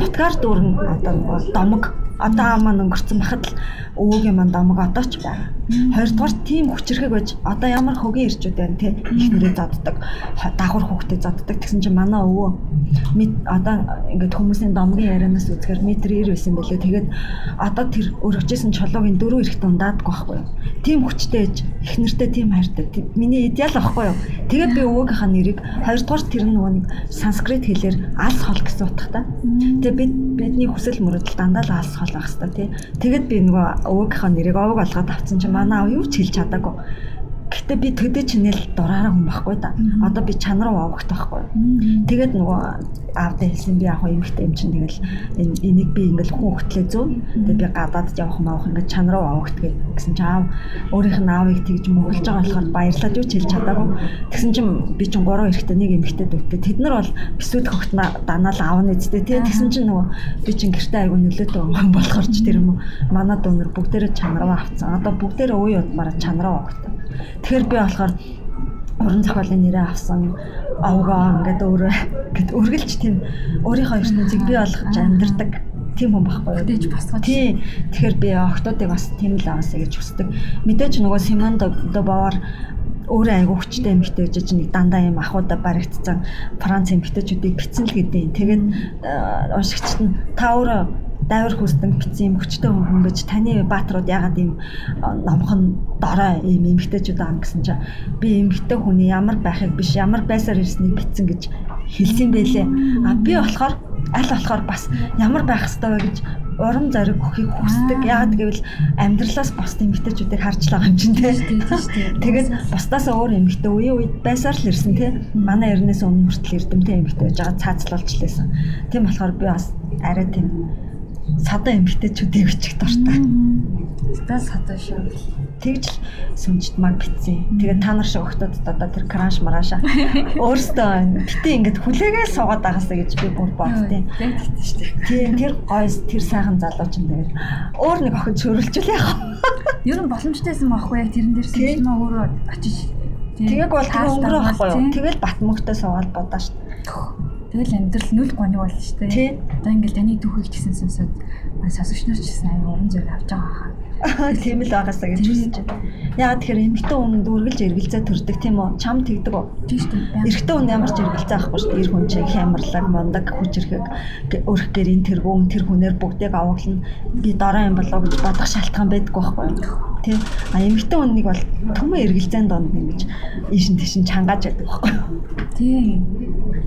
нутгаар дүүрэн одоо нөгөө домог одоо маань өнгөрцөн бахад л өвөөгийн манд амаг одоо ч байна. Хоёрдугаар тийм хүчрхэг байж одоо ямар хөгийн ирчүүд байна те их нэрээ заддаг дагвар хүүхдэд заддаг гэсэн чинь манай өвөө одоо ингээд хүмүүсийн домгийн ярианаас үзэхээр метр 90 байсан байлээ. Тэгээд одоо тэр өргөжсэн чулуугийн дөрөв эрэгт ундаадгүй байхгүй юу. Тийм хүчтэй ээж их нэртэй тийм хайртай. Миний идеал байхгүй юу. Тэгээд би өвөөгийнхаа нэрийг хоёрдугаар тэр нөгөө нэг санскрит хэлээр алс хол гэсэн утгатай. Тэгээд бид бидний хүсэл мөрөдөл дандаа л алс хол байх хэвээр тий. Тэгээд би нөгөө өвөөгийнхөө нэрийг овог олгоод авсан чинь манай аав юу ч хэлж чадаагүй. Гэтэ би төдөө чинэл дураараа хүн байхгүй да. Одоо би чанар руу овогт байхгүй. Тэгээд нөгөө аавдаа хэлсэн би яг хоо эмхтэй юм чинь тэгэл энийг би ингээл хүн хөтлөө зүүн. Тэгээд би гадаад явах маах ингээд чанар руу овогт гэсэн чи аав өөрийнх нь аавыг тэгж мөглөж байгаа болохоор баярлаад юу ч хэлж чадаагүй. Тэгсэн чинь би чинь гурван эрэгтэй нэг эмхтэй дүүтэй. Тэд нар бол бисүүд хогт данаал аавны эцтэй тий. Тэгсэн чинь нөгөө би чинь гэртээ айгу нөлөөтэй юм болохоор ч тэр юм уу. Манай дүүнэр бүгдээрээ чанар руу авцсан. Одоо бүгдээрээ үе удмаараа чанар руу овогт. Тэгэхээр би болохоор уран зохиолын нэрээ авсан овгоо ингээд өөрөө гэд үргэлж тийм өөрийнхөө ертөнцийг бий болгож амьдардаг тийм хүн байхгүй юу? Тэгж босгож. Тий. Тэгэхээр би охтуудыг бас тийм л аваасаа гэж хүсдэг. Мэдээж нөгөө Симон Добовар өөрөө айгу хүчтэй эмэгтэй гэж нэг дандаа юм ахуудаа баригдсан Франц эмэгтэйчүүдийг битсэн л гэдэг. Тэгээд уншигчд нь та өөрөө дайвар хүсдэг битсэн юм хүчтэй хүн гэж таны баатрууд ягаад ийм номхон дорой ийм эмгтээчүүд аа гэсэн чинь би эмгтээ хүний ямар байхыг биш ямар байсаар ирснийг битсэн гэж хэлсэн байлээ. А би болохоор аль болохоор бас ямар байх вэ гэж урам зориг өгөхийг хүсдэг. Яагаад гэвэл амьдралаас босд эмгтээчүүдийг харж байгаа юм чинь тийм шүү. Тэгээд бусдаас өөр эмгтээ үе үед байсаар л ирсэн тийм. Манай эрнээс өмнө хүртэл эрдэмтэй эмгтээ байж байгаа цаацлуулж лээсэн. Тийм болохоор би бас арай тийм садан эмгтээчүүдийг бичих дуртай. Стаа садан шүү. Тэгж л сүнжид маг битсэн. Тэгээд та нар шиг охтод одоо тэр кранш мараша өөртөө битээ ингээд хүлээгээл суугаад байгаасаа гэж би бүр боддیں۔ Яг тэгтэн шүү дээ. Тийм тэр гойс тэр сайхан залуу ч юм дээр өөр нэг охид чөрүүлжүүл яах вэ? Ер нь боломжтойсэн байхгүй яг тэрэн дээр сүнж маа өөрөө очиж Тэгээг бол тэр өнгөрөө байхгүй юу? Тэгэл бат мөгтөө суугаад бодоо шүү. Тэгэл амьдрал нүл гоник болно шүү дээ. Одоо ингээл таны түүхийг ч гэсэн сонсоод сонсогчноор ч гэсэн аюу уран зориг авч байгаа хаа. Тийм л байгаасаа гэж хүсэж байна. Яагаад тэгэхээр эмэгтэй хүн дүүргэлж эргэлзээ төрдөг тийм үү? Чам тэгдэг үү? Тийм шүү дээ. Эрэгтэй хүн ямар ч эргэлзээ авахгүй шүү дээ. Ир хүн чинь хямрлаг, мондаг, хүчрэхэг өрх гэрийн тэргүүн тэр хүнээр бүгдийг аваглана. Би дорой юм болоо гэж бодох шалтгаан байдаггүй байхгүй юу? Тийм. А эмэгтэй хүнийг бол төмөө эргэлзээнд донд ингэж ийшин тийшин чангааж байдаг байхгүй юу? Тийм.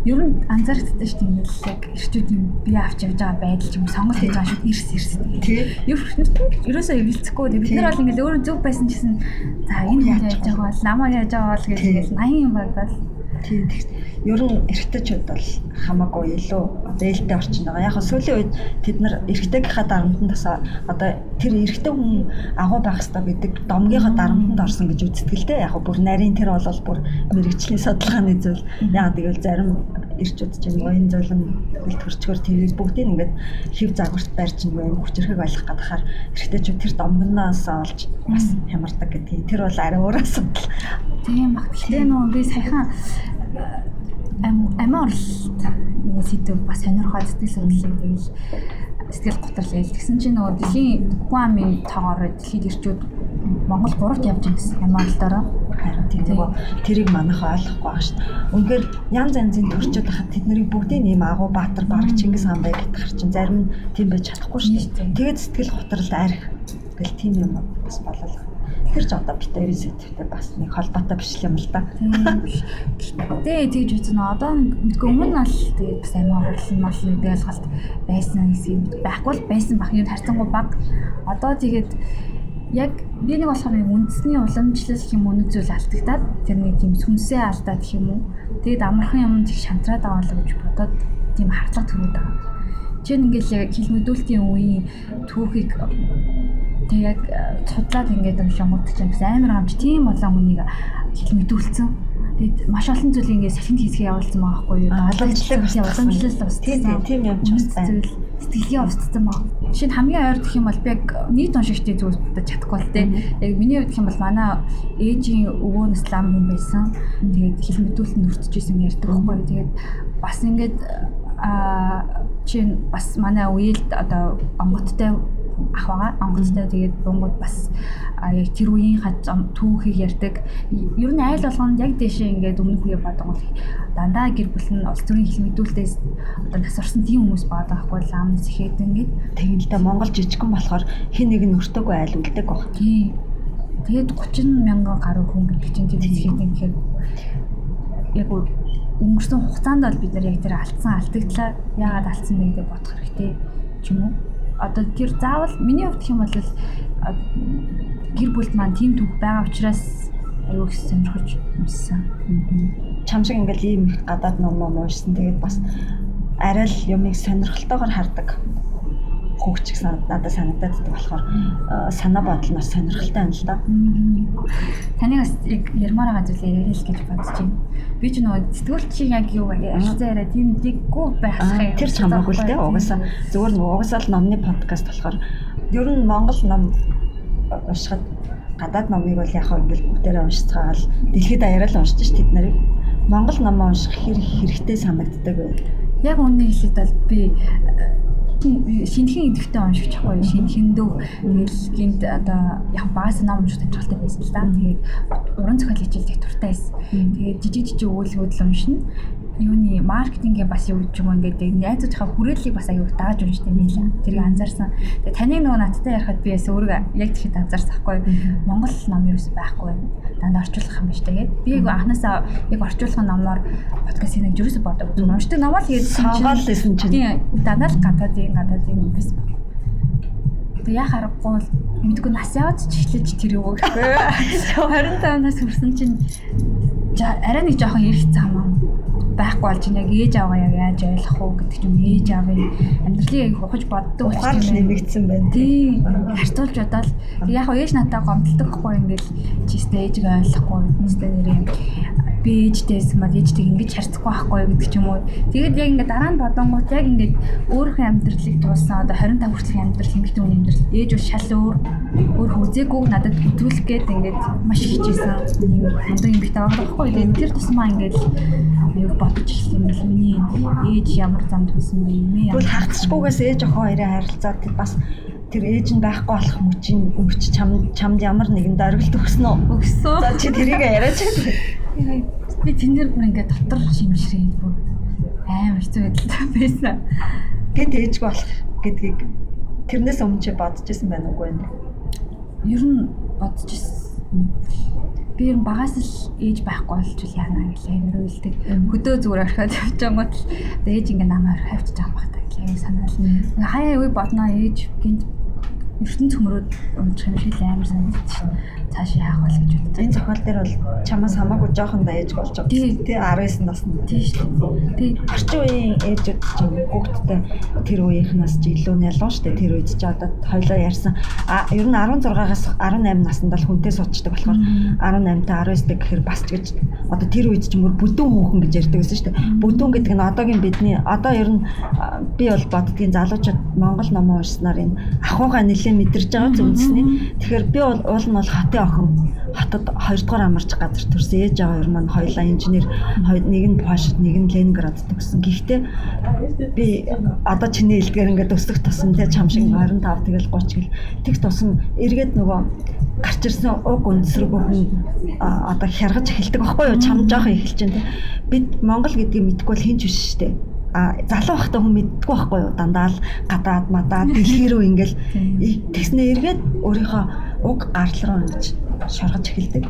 Ер нь анзаарчихдаг шүү дээ. Ингээл яг эрчүүд юм би авч явж байгаа байдал ч юм сонголт хийж байгаа шүү ирс ирс. Тийм. Ерөөсөө эргэлцэхгүй. Бид нар бол ингээл өөрөө зөв байсан гэсэн за энэ яаж яаж байгаа бол намаа яаж байгаа бол гэж ингээл 80 юм бодвол Тийм ер нь эрэгтэйчүүд бол хамаагүй илүү зээлтэй орчин байгаа. Яг сүүлийн үед тэд нар эрэгтэйгийнхаа дарамтанд тасаа одоо тэр эрэгтэй хүн агуу байх хэрэгтэй гэдэг домгийнхаа дарамтанд орсон гэж үздэг л дээ. Яг бүр нарийн тэр бол бүр мэрэгчлийн судалгааны зүйл. Яг тэгвэл зарим ирчүүд чинь воин золон бэлтгэрчгөр тэрийг бүгдийг ингээд хев загварт барьж нэг юм хүчрэхэг ойлгох гадахаар эрэгтэйчүүд тэр домгоноос олж бас хямардаг гэдэг. Тэр бол арай өөр асуудал. Тийм баг. Тэгээ нөгөө би саяхан амиа орлолт нэг сэдв бас сонирхоод сэтгэл судлалын тэгэл сэтгэл готрол ял. Тэгсэн чинь нөгөө дэлхийн хүн амын тоогоор дэлхийд ирчүүд Монгол гуравт явж байгаа гэсэн амиа орлолтоор харин тийм нөгөө тэрийг манайх ойлгохгүй байгаа шүү дээ. Үнэхээр янз янзын төрчөд хахад тэд нарыг бүгдийг нэм агуу баатар бараг Чингис хаан бай гэдэг хар чинь зарим нь тийм байж чадахгүй шүү дээ. Тэгээд сэтгэл готрол арх гэл тийм юм бас болол Тэр ч одоо битэрийн сэтгтэй бас нэг холбоотой биш юм л да. Гэтэ тэгж үзэн одоо мэдгүй өмнө нь бол тэгээд бас амиа орлон мал нэг ойлголт байсан гэсэн байхгүй л байсан бах юм харцангуй баг. Одоо тэгээд яг би нэг болохоор нэг үндэсний уламжлал гэх юм үнэ зүйл алдагдаад тэр нэг тийм сүнсээ алдаад гэх юм уу. Тэгээд амархан юм их шантраад байгаа л гэж бодоод тийм хардлага төрөд байгаа. Жишээ нь ингээл яг хил мэдүүлтийн үеийн түүхийг Тэг яг цудлаад ингээд уншингууд чинь бас амар гамч тийм болон хүнийг хэл мэдүүлсэн. Тэгэд маш олон зүйл ингээд салхинд хийсгээ явуулсан байгаа байхгүй юу? Уламжлал бас уламжлал бас тийм тийм юм ч бас байна. Сэтгэлийн устсан баг. Жишээ нь хамгийн ойр гэх юм бол би яг нийт уншигчдын зүйлсүүдэд чадахгүй л те. Яг миний хувьд гэх юм бол манай ээжийн өвөө нь слам хүн байсан. Тэгээд хэл мэдүүлэлтэнд өртөжсэн ярьдаг байхгүй? Тэгээд бас ингээд а чинь бас манай үеэлд одоо онготтой ах байгаа. Онгоцтой тэгээд бунгууд бас яг тэр үеийн түүхийг ярьдаг. Ер нь айл болгонд яг дэшээ ингээд өмнөх үе бодгоо дандаа гэр бүл нь улс төрийн хэл мэдүүлэлтээс одоо нас орсон тийм хүмүүс байгаа байхгүй лам зэхэд ингээд да Монгол жижигхэн болохоор хэн нэг нь өртөөгүй айл үлдэг баг. Тийм. Тэгээд 30 мянган гаруй хүн гэдэг чинь тэр зэхэд ингээд яг өнгөрсөн хугацаанд бол бид нар яг тэр алдсан алдагдлаа яагаад алдсан бэ гэдэг бодох хэрэгтэй ч юм уу одоо тэр заавал миний хувьд юм бол гэр бүлд маань тийм түүх байгаа учраас аюу их сонирхож уншсан. Чам шиг ингээл ийм гадаад ном ном уншсан. Тэгээд бас арай л юмыг сонирхолтойгоор хардаг хөгч гэсэн надад санагдаад байдаг болохоор санаа бодол бас сонирхолтой юм л да. Таны бас ярмаар байгаа зүйлээ ярил гэж бодож байна. Би ч нөгөө сэтгүүлч яг юу? Ашигтай яриа тийм диггүй байхсах тэр ч хамаагүй л те угаасаа зүгээр нөгөө угаасаа л номны подкаст болохоор ер нь Монгол ном уншихад гадаад номыг бол яг ингээл бүгдээрээ уншицгаал дэлхийд даяараа л уншиж ш тэд нарыг Монгол ном унших хэрэг хэрэгтэй санагддаг бай. Яг үннийг хэлээд бол би шинэхэн идэвхтэй уншиж чадахгүй шинэхэндөө тэгэл гинт одоо яг баас ном унших тохиолдол байсан л да. Тэгээд уран зохиол хичээлдэх туртай байсан. Тэгээд жижиг жижиг өгүүлбэрүүд уншина юуны маркетингийн бас юу ч юм ингээд найзуудынхаа хүрээллийг бас аюу дааж уншдаг юм лээ. Тэрийг анзаарсан. Тэгээ таны нөгөө надтай ярихад би бас өөрөө яг тэгэхэд анзаарсан хгүй. Монгол ном ч байхгүй. Дандаа орчуулах юм биш тэгээд би яг анханасаа яг орчуулах номоор подкастыг нэг юусэн бодог. Уншдаг ном л тэгээд сонгоол лсэн чинь. Тийм дандаа л гадаадын гадаадын биш баг. Тэг яа харахгүй мэдгүй нас яваад ч эхлэж тэр юу гэхгүй. 25 нас хүрсэн чинь арай нэг жоохон ирэх зам байхгүй болж байна. Яг ээж аваа яг яаж ойлгох уу гэдэг юм ээж аавын амьдралыг яг ухаж боддог учраас нэмэгдсэн байна. Тийм. Харьцуулж бодоод яг ээж надад гомдолдог хгүй ингээл чистэ ээжийг ойлгохгүй. Чистэ нэрээ би ээжтэйс мад ээжтэйг ингэж харьцахгүй байхгүй гэдэг ч юм уу. Тэгээд яг ингээд дараа нь бодонгууд яг ингээд өөрийнхөө амьдралыг туулсан одоо 25 хүртэлх амьдрал хэмждэг үний амьдрал ээж бол шал өөр өөр хүзээгүй надад хөтөлөх гээд ингээд маш хичээсэн юм юм битээ байгаа байхгүй. Тэгээд тэр тусмаа ингээд аюу бодож эхэлсэн юм л миний ээж ямар замд хүсэн бэ юм ээ. Тэгвэл хагцчгүйгээс ээж охин хоёрын харилцаад бас тэр ээж нь байхгүй болох мөчийн өвч чам чамд ямар нэгэн дөргөлт өгсөн үү? Өгсөн. За чи тэрийг яриач. Би тэнэр бүр ингээд дотор шимшрээ бүр амар хэцүү байдалтай байсан. Гэт ээжгүй болох гэдгийг тэрнээс өмнө чи бодож исэн байна уу? Ер нь бодож исэн. Би ер нь багаас л ээж байхгүй болж яана гэлээ амар үйлдэг. Хөдөө зүгээр орхиод явчихангууд л ээж ингээ намайг орхиод авчиж байгаа юм байна гэлээ санаал. Хаяа үе бодноо ээж гинт ертөнц хөмрөөд унчих юм шиг амар санагдчих цааш яах вэ гэж боддог. Энэ зохиол дээр бол чамаас хамаагүй жоохон даяж болж байгаа. Тий, 19 наснд. Тий шүү дээ. Тий, орчин үеийн ээжүүд ч юм хүүхдтэй тэр үеийнхнаас ч илүү нялгуу шүү дээ. Тэр үед ч одоо хоёлоо ярьсан. А ер нь 16-аас 18 наснд л хүнтэй суучдаг болохоор 18-та 19-тэй гэхээр бас ч гэж одоо тэр үед ч мөр бүдүүн хүүхэн гэж ярьдаг шүү дээ. Бүдүүн гэдэг нь одоогийн бидний одоо ер нь би бол боддгийн залуучууд Монгол номоо уншснаар энэ ахуйгаа нэлээд мэдэрч байгаа зүнсний. Тэгэхээр би бол уул нь бол хотын Охин охин хотод 2 дугаар амарч газар төрсөн. Ээж аваа хоёр маань хоёулаа инженер нэг нь Польшид нэг нь Ленинград төгссөн. Гэхдээ би одоо чиний хэлдгээр ингээд өсөх тусам те чам шиг 25 тэгэл 30 гэл. Тэг тусам эргээд нөгөө гарч ирсэн уг өндөсрөг хүн одоо хяргаж эхэлдэг. Байхгүй юу? Чам жоохон эхэлж байна те. Бид Монгол гэдгийг мэдгүй бол хинч биш штэ. а залуу байхдаа хүн мэддэггүй байхгүй юу дандаа л гадаад мадаад дэлхий рүү ингээл тэгснэ эргээд өөрийнхөө уг гарал руу ингэж шоргож эхэлдэг.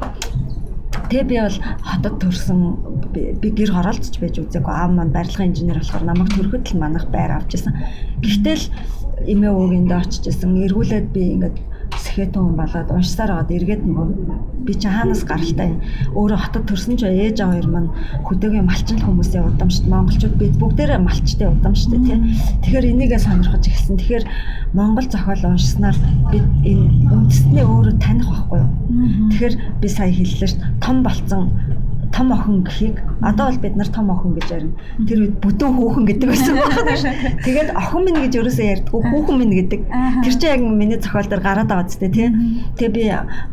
Тэгээ би бол хотод төрсэн би гэр хороолцож байж үзээгүй аав маань барилгын инженер болохоор намайг төрөхөд л манах байр авч ирсэн. Гэхдээ л эмээ өвгөндөө очиж исэн. Эргүүлээд би ингээд сэхэтэн хүн болоод уншсаар байгаад эргээд нөгөө би чи хаанаас гаралтай өөрөө хотод төрсөн ч ээж аваа хоёр маань хөдөөгийн малчин хүмүүсийн удамшд монголчууд бид бүгдээрээ малчтай удамштай тий Тэгэхээр энийгээ сонирхож эхэлсэн. Тэгэхээр монгол зохиол уншснаар бид энэ үндэстнээ өөрөө таних байхгүй юу. Тэгэхээр би сая хэллээ ш том болцсон том охин гэхийг одоо бол бид нар том охин гэж ярина. Тэр үед бүдүүн хүүхэн гэдэг байсан байна. Тэгээд охин минь гэж ерөөсөө ярьдаггүй хүүхэн минь гэдэг. Тэр чинь яг миний зохиол дээр гараад байгаа зү тий. Тэгээ би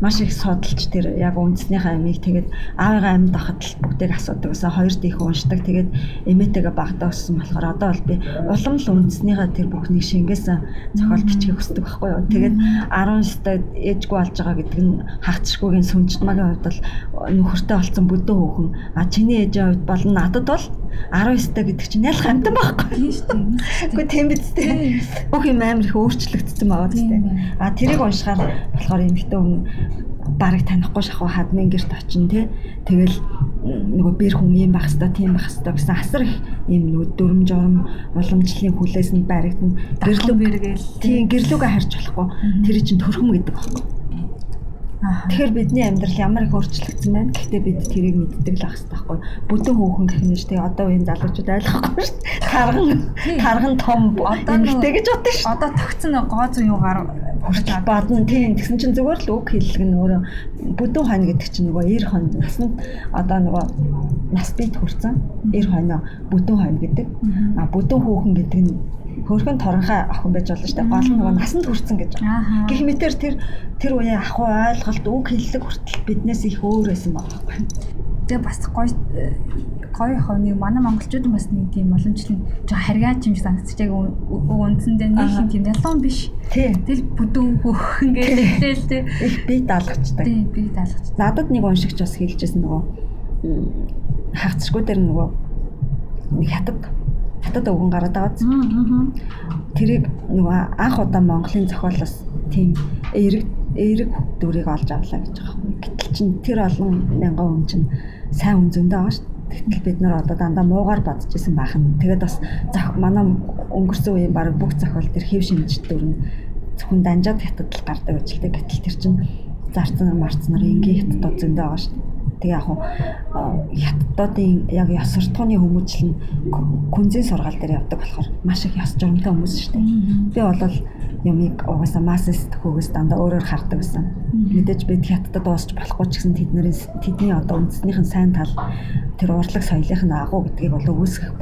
маш их судалж тэр яг үндснийхээ амийг тэгээд аавыгаа амьд ахад л бүгдийг асуудаг гэсэн хоёр дэх уншдаг. Тэгээд эмээтэйгээ багтаа өссөн болохоор одоо бол би улам л үндснийхээ тэр бүхнийг шингээсэн зохиол бичгийг хүсдэг байхгүй юу. Тэгээд 19-т ээжгүй болж байгаа гэдэг нь хагцшгүйгийн сүмжтмагийн хувьд бол нөхөртэй болсон бүдүүн хүүхэн а чиний ээжийн хувьд бол надад бол 19 та гэдэг чинь ялах амтан байхгүй. Тийм шүү дээ. Үгүй тийм биз дээ. Бүх юм амар их өөрчлөгдсөн байгаа тийм дээ. А тэрийг уншихаар болохоор эмэгтэй хүн барыг танихгүй шахуу хадмын герт очин тий. Тэгэл нөгөө бэр хүн юм байх хэвээр тийм байх хэвээр гэсэн асар их юм нөгөө дүрм журм уламжлалын хүлээс нь баригдана. Гэрлүү бэргээл тийм гэрлүүгээ харж болохгүй. Тэр чинь төрхөм гэдэг байхгүй Тэгэхээр бидний амьдрал ямар их өөрчлөгдсөн байна. Гэхдээ бид тэрийг мэддэг л ах хэрэгтэй байхгүй. Бүдэн хөөхөн гэх нь шүү дээ. Одоо энэ залуучууд ойлгохгүй шүү дээ. Тарган тарган том эмэгтэй гэж бодсон шүү. Одоо тогтсон гоо зүүн юугаар хүрч бадна тийм. Тэгсэн чинь зүгээр л үг хэллэг нь өөрөө бүдэн хонь гэдэг чинь нөгөө 90 хонь насанд одоо нөгөө нас бит хүрсэн 90 хонь бүдэн хонь гэдэг. А бүдэн хөөхөн гэдэг нь хөөрхөн торонхой охин байж болно шүү дээ. Гол нь нөгөө насанд хүрсэн гэж. Гэх мэтэр тэр тэр үеийн ахуй ойлголт үг хэллэг хүртэл биднээс их өөр байсан байгаа. Тэгээ бас гоё гоё хоног манай монголчууд бас нэг тийм боломжлын жоо харьгаа чимж санагдчих яг үндсэндээ нэг юм тийм ялган биш. Тэгэл бүдүүн хөөхөн гэдэг л тий. Их бие даалгачдаг. Тий, бие даалгачдаг. Надад нэг уншигч бас хэлжсэн нөгөө хагцшгүй дээр нөгөө нэг хатад өвгөн гараад байгаа. Тэрийг нөгөө анх удаа Монголын зохиолоос тийм эрэг эрэг дүрийг олж авлаа гэж байгаа юм. Гэтэл чин тэр олон мянган хүн чинь сайн хүн зөндөө байгаа шүү дээ. Гэтэл бид нар одоо дандаа муугаар бодож исэн байх нь. Тэгээд бас манай өнгөрсөн үеийн баг бүх зохиол төр хэв шимж дүрн зөвхөн данжаад хятад л гардаг дээ. Гэтэл тэр чинь зарцнаар марцнаар энгийн хятадууд зөндөө байгаа шүү дээ. Тэгээ яг хятадуудын яг ёс суртахууны хүмүүжил нь күнзийн сургаал дээр явдаг болохоор маш их ёс журамтай хүмүүс шүү дээ. Би бол юмыг угаасаа массист хөгөөс дандаа өөрөөр хардаг гэсэн. Мэдээж бид хятадд дуусч болохгүй ч гэсэн тэдний тэдний одоо үндэснийхэн сайн тал тэр урлаг соёлынх нь агуу гэдгийг бол өгөөсгөх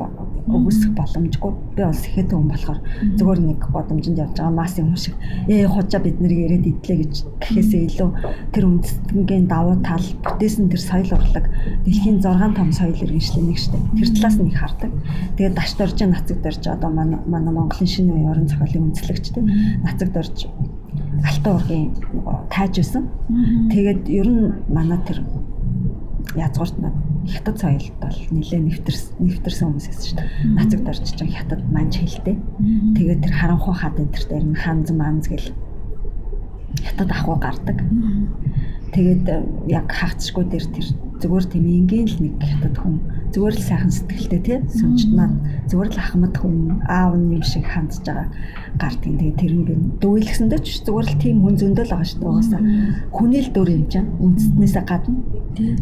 өгөөсгөх боломжгүй. Би бол сэхэд хүн болохоор зүгээр нэг годомжинд явж байгаа массын хүн шиг ээ хужаа бид нарыг ирээд идлээ гэж гэхээсээ илүү тэр үндэстнгийн давуу тал бүтээсэн тэр соёл урлаг дэлхийн 6 том соёл иргэншлийн нэг штэ. Тэр талаас нь их хардаг. Тэгээд дашд орж нацаг дорж одоо манай манай Монголын шинэ үеийн орон зохиолын үндэслэгчтэй нацаг дорж алтан ургийн тааж байсан. Тэгээд ер нь манай тэр язгуурт хятад соёлд бол нэлээ нэвтэрсэн нэвтэрсэн хүмүүс байсан шүү дээ. Нацаг дорж чинь хятад манж хэлтэй. Тэгээд тэр харанхуй хад энэ төр дээр нь ханз манз гэл хятад ахуй гардаг. Тэгээд яг хаагцшгүй дээр тэр зүгээр тийм энгийн л нэг хятад хүн зүгээр л сайхан сэтгэлтэй тий сүнжт маань зүгээр л ахмад хүн аав нь юм шиг хандж байгаа гардыг тэгээд тэр нь би дүүлгэсэндээ ч зүгээр л тийм хүн зөндөл байгаа шүү дээ угаасаа. Хүний л дөр юм чинь үндэснээсээ гадна.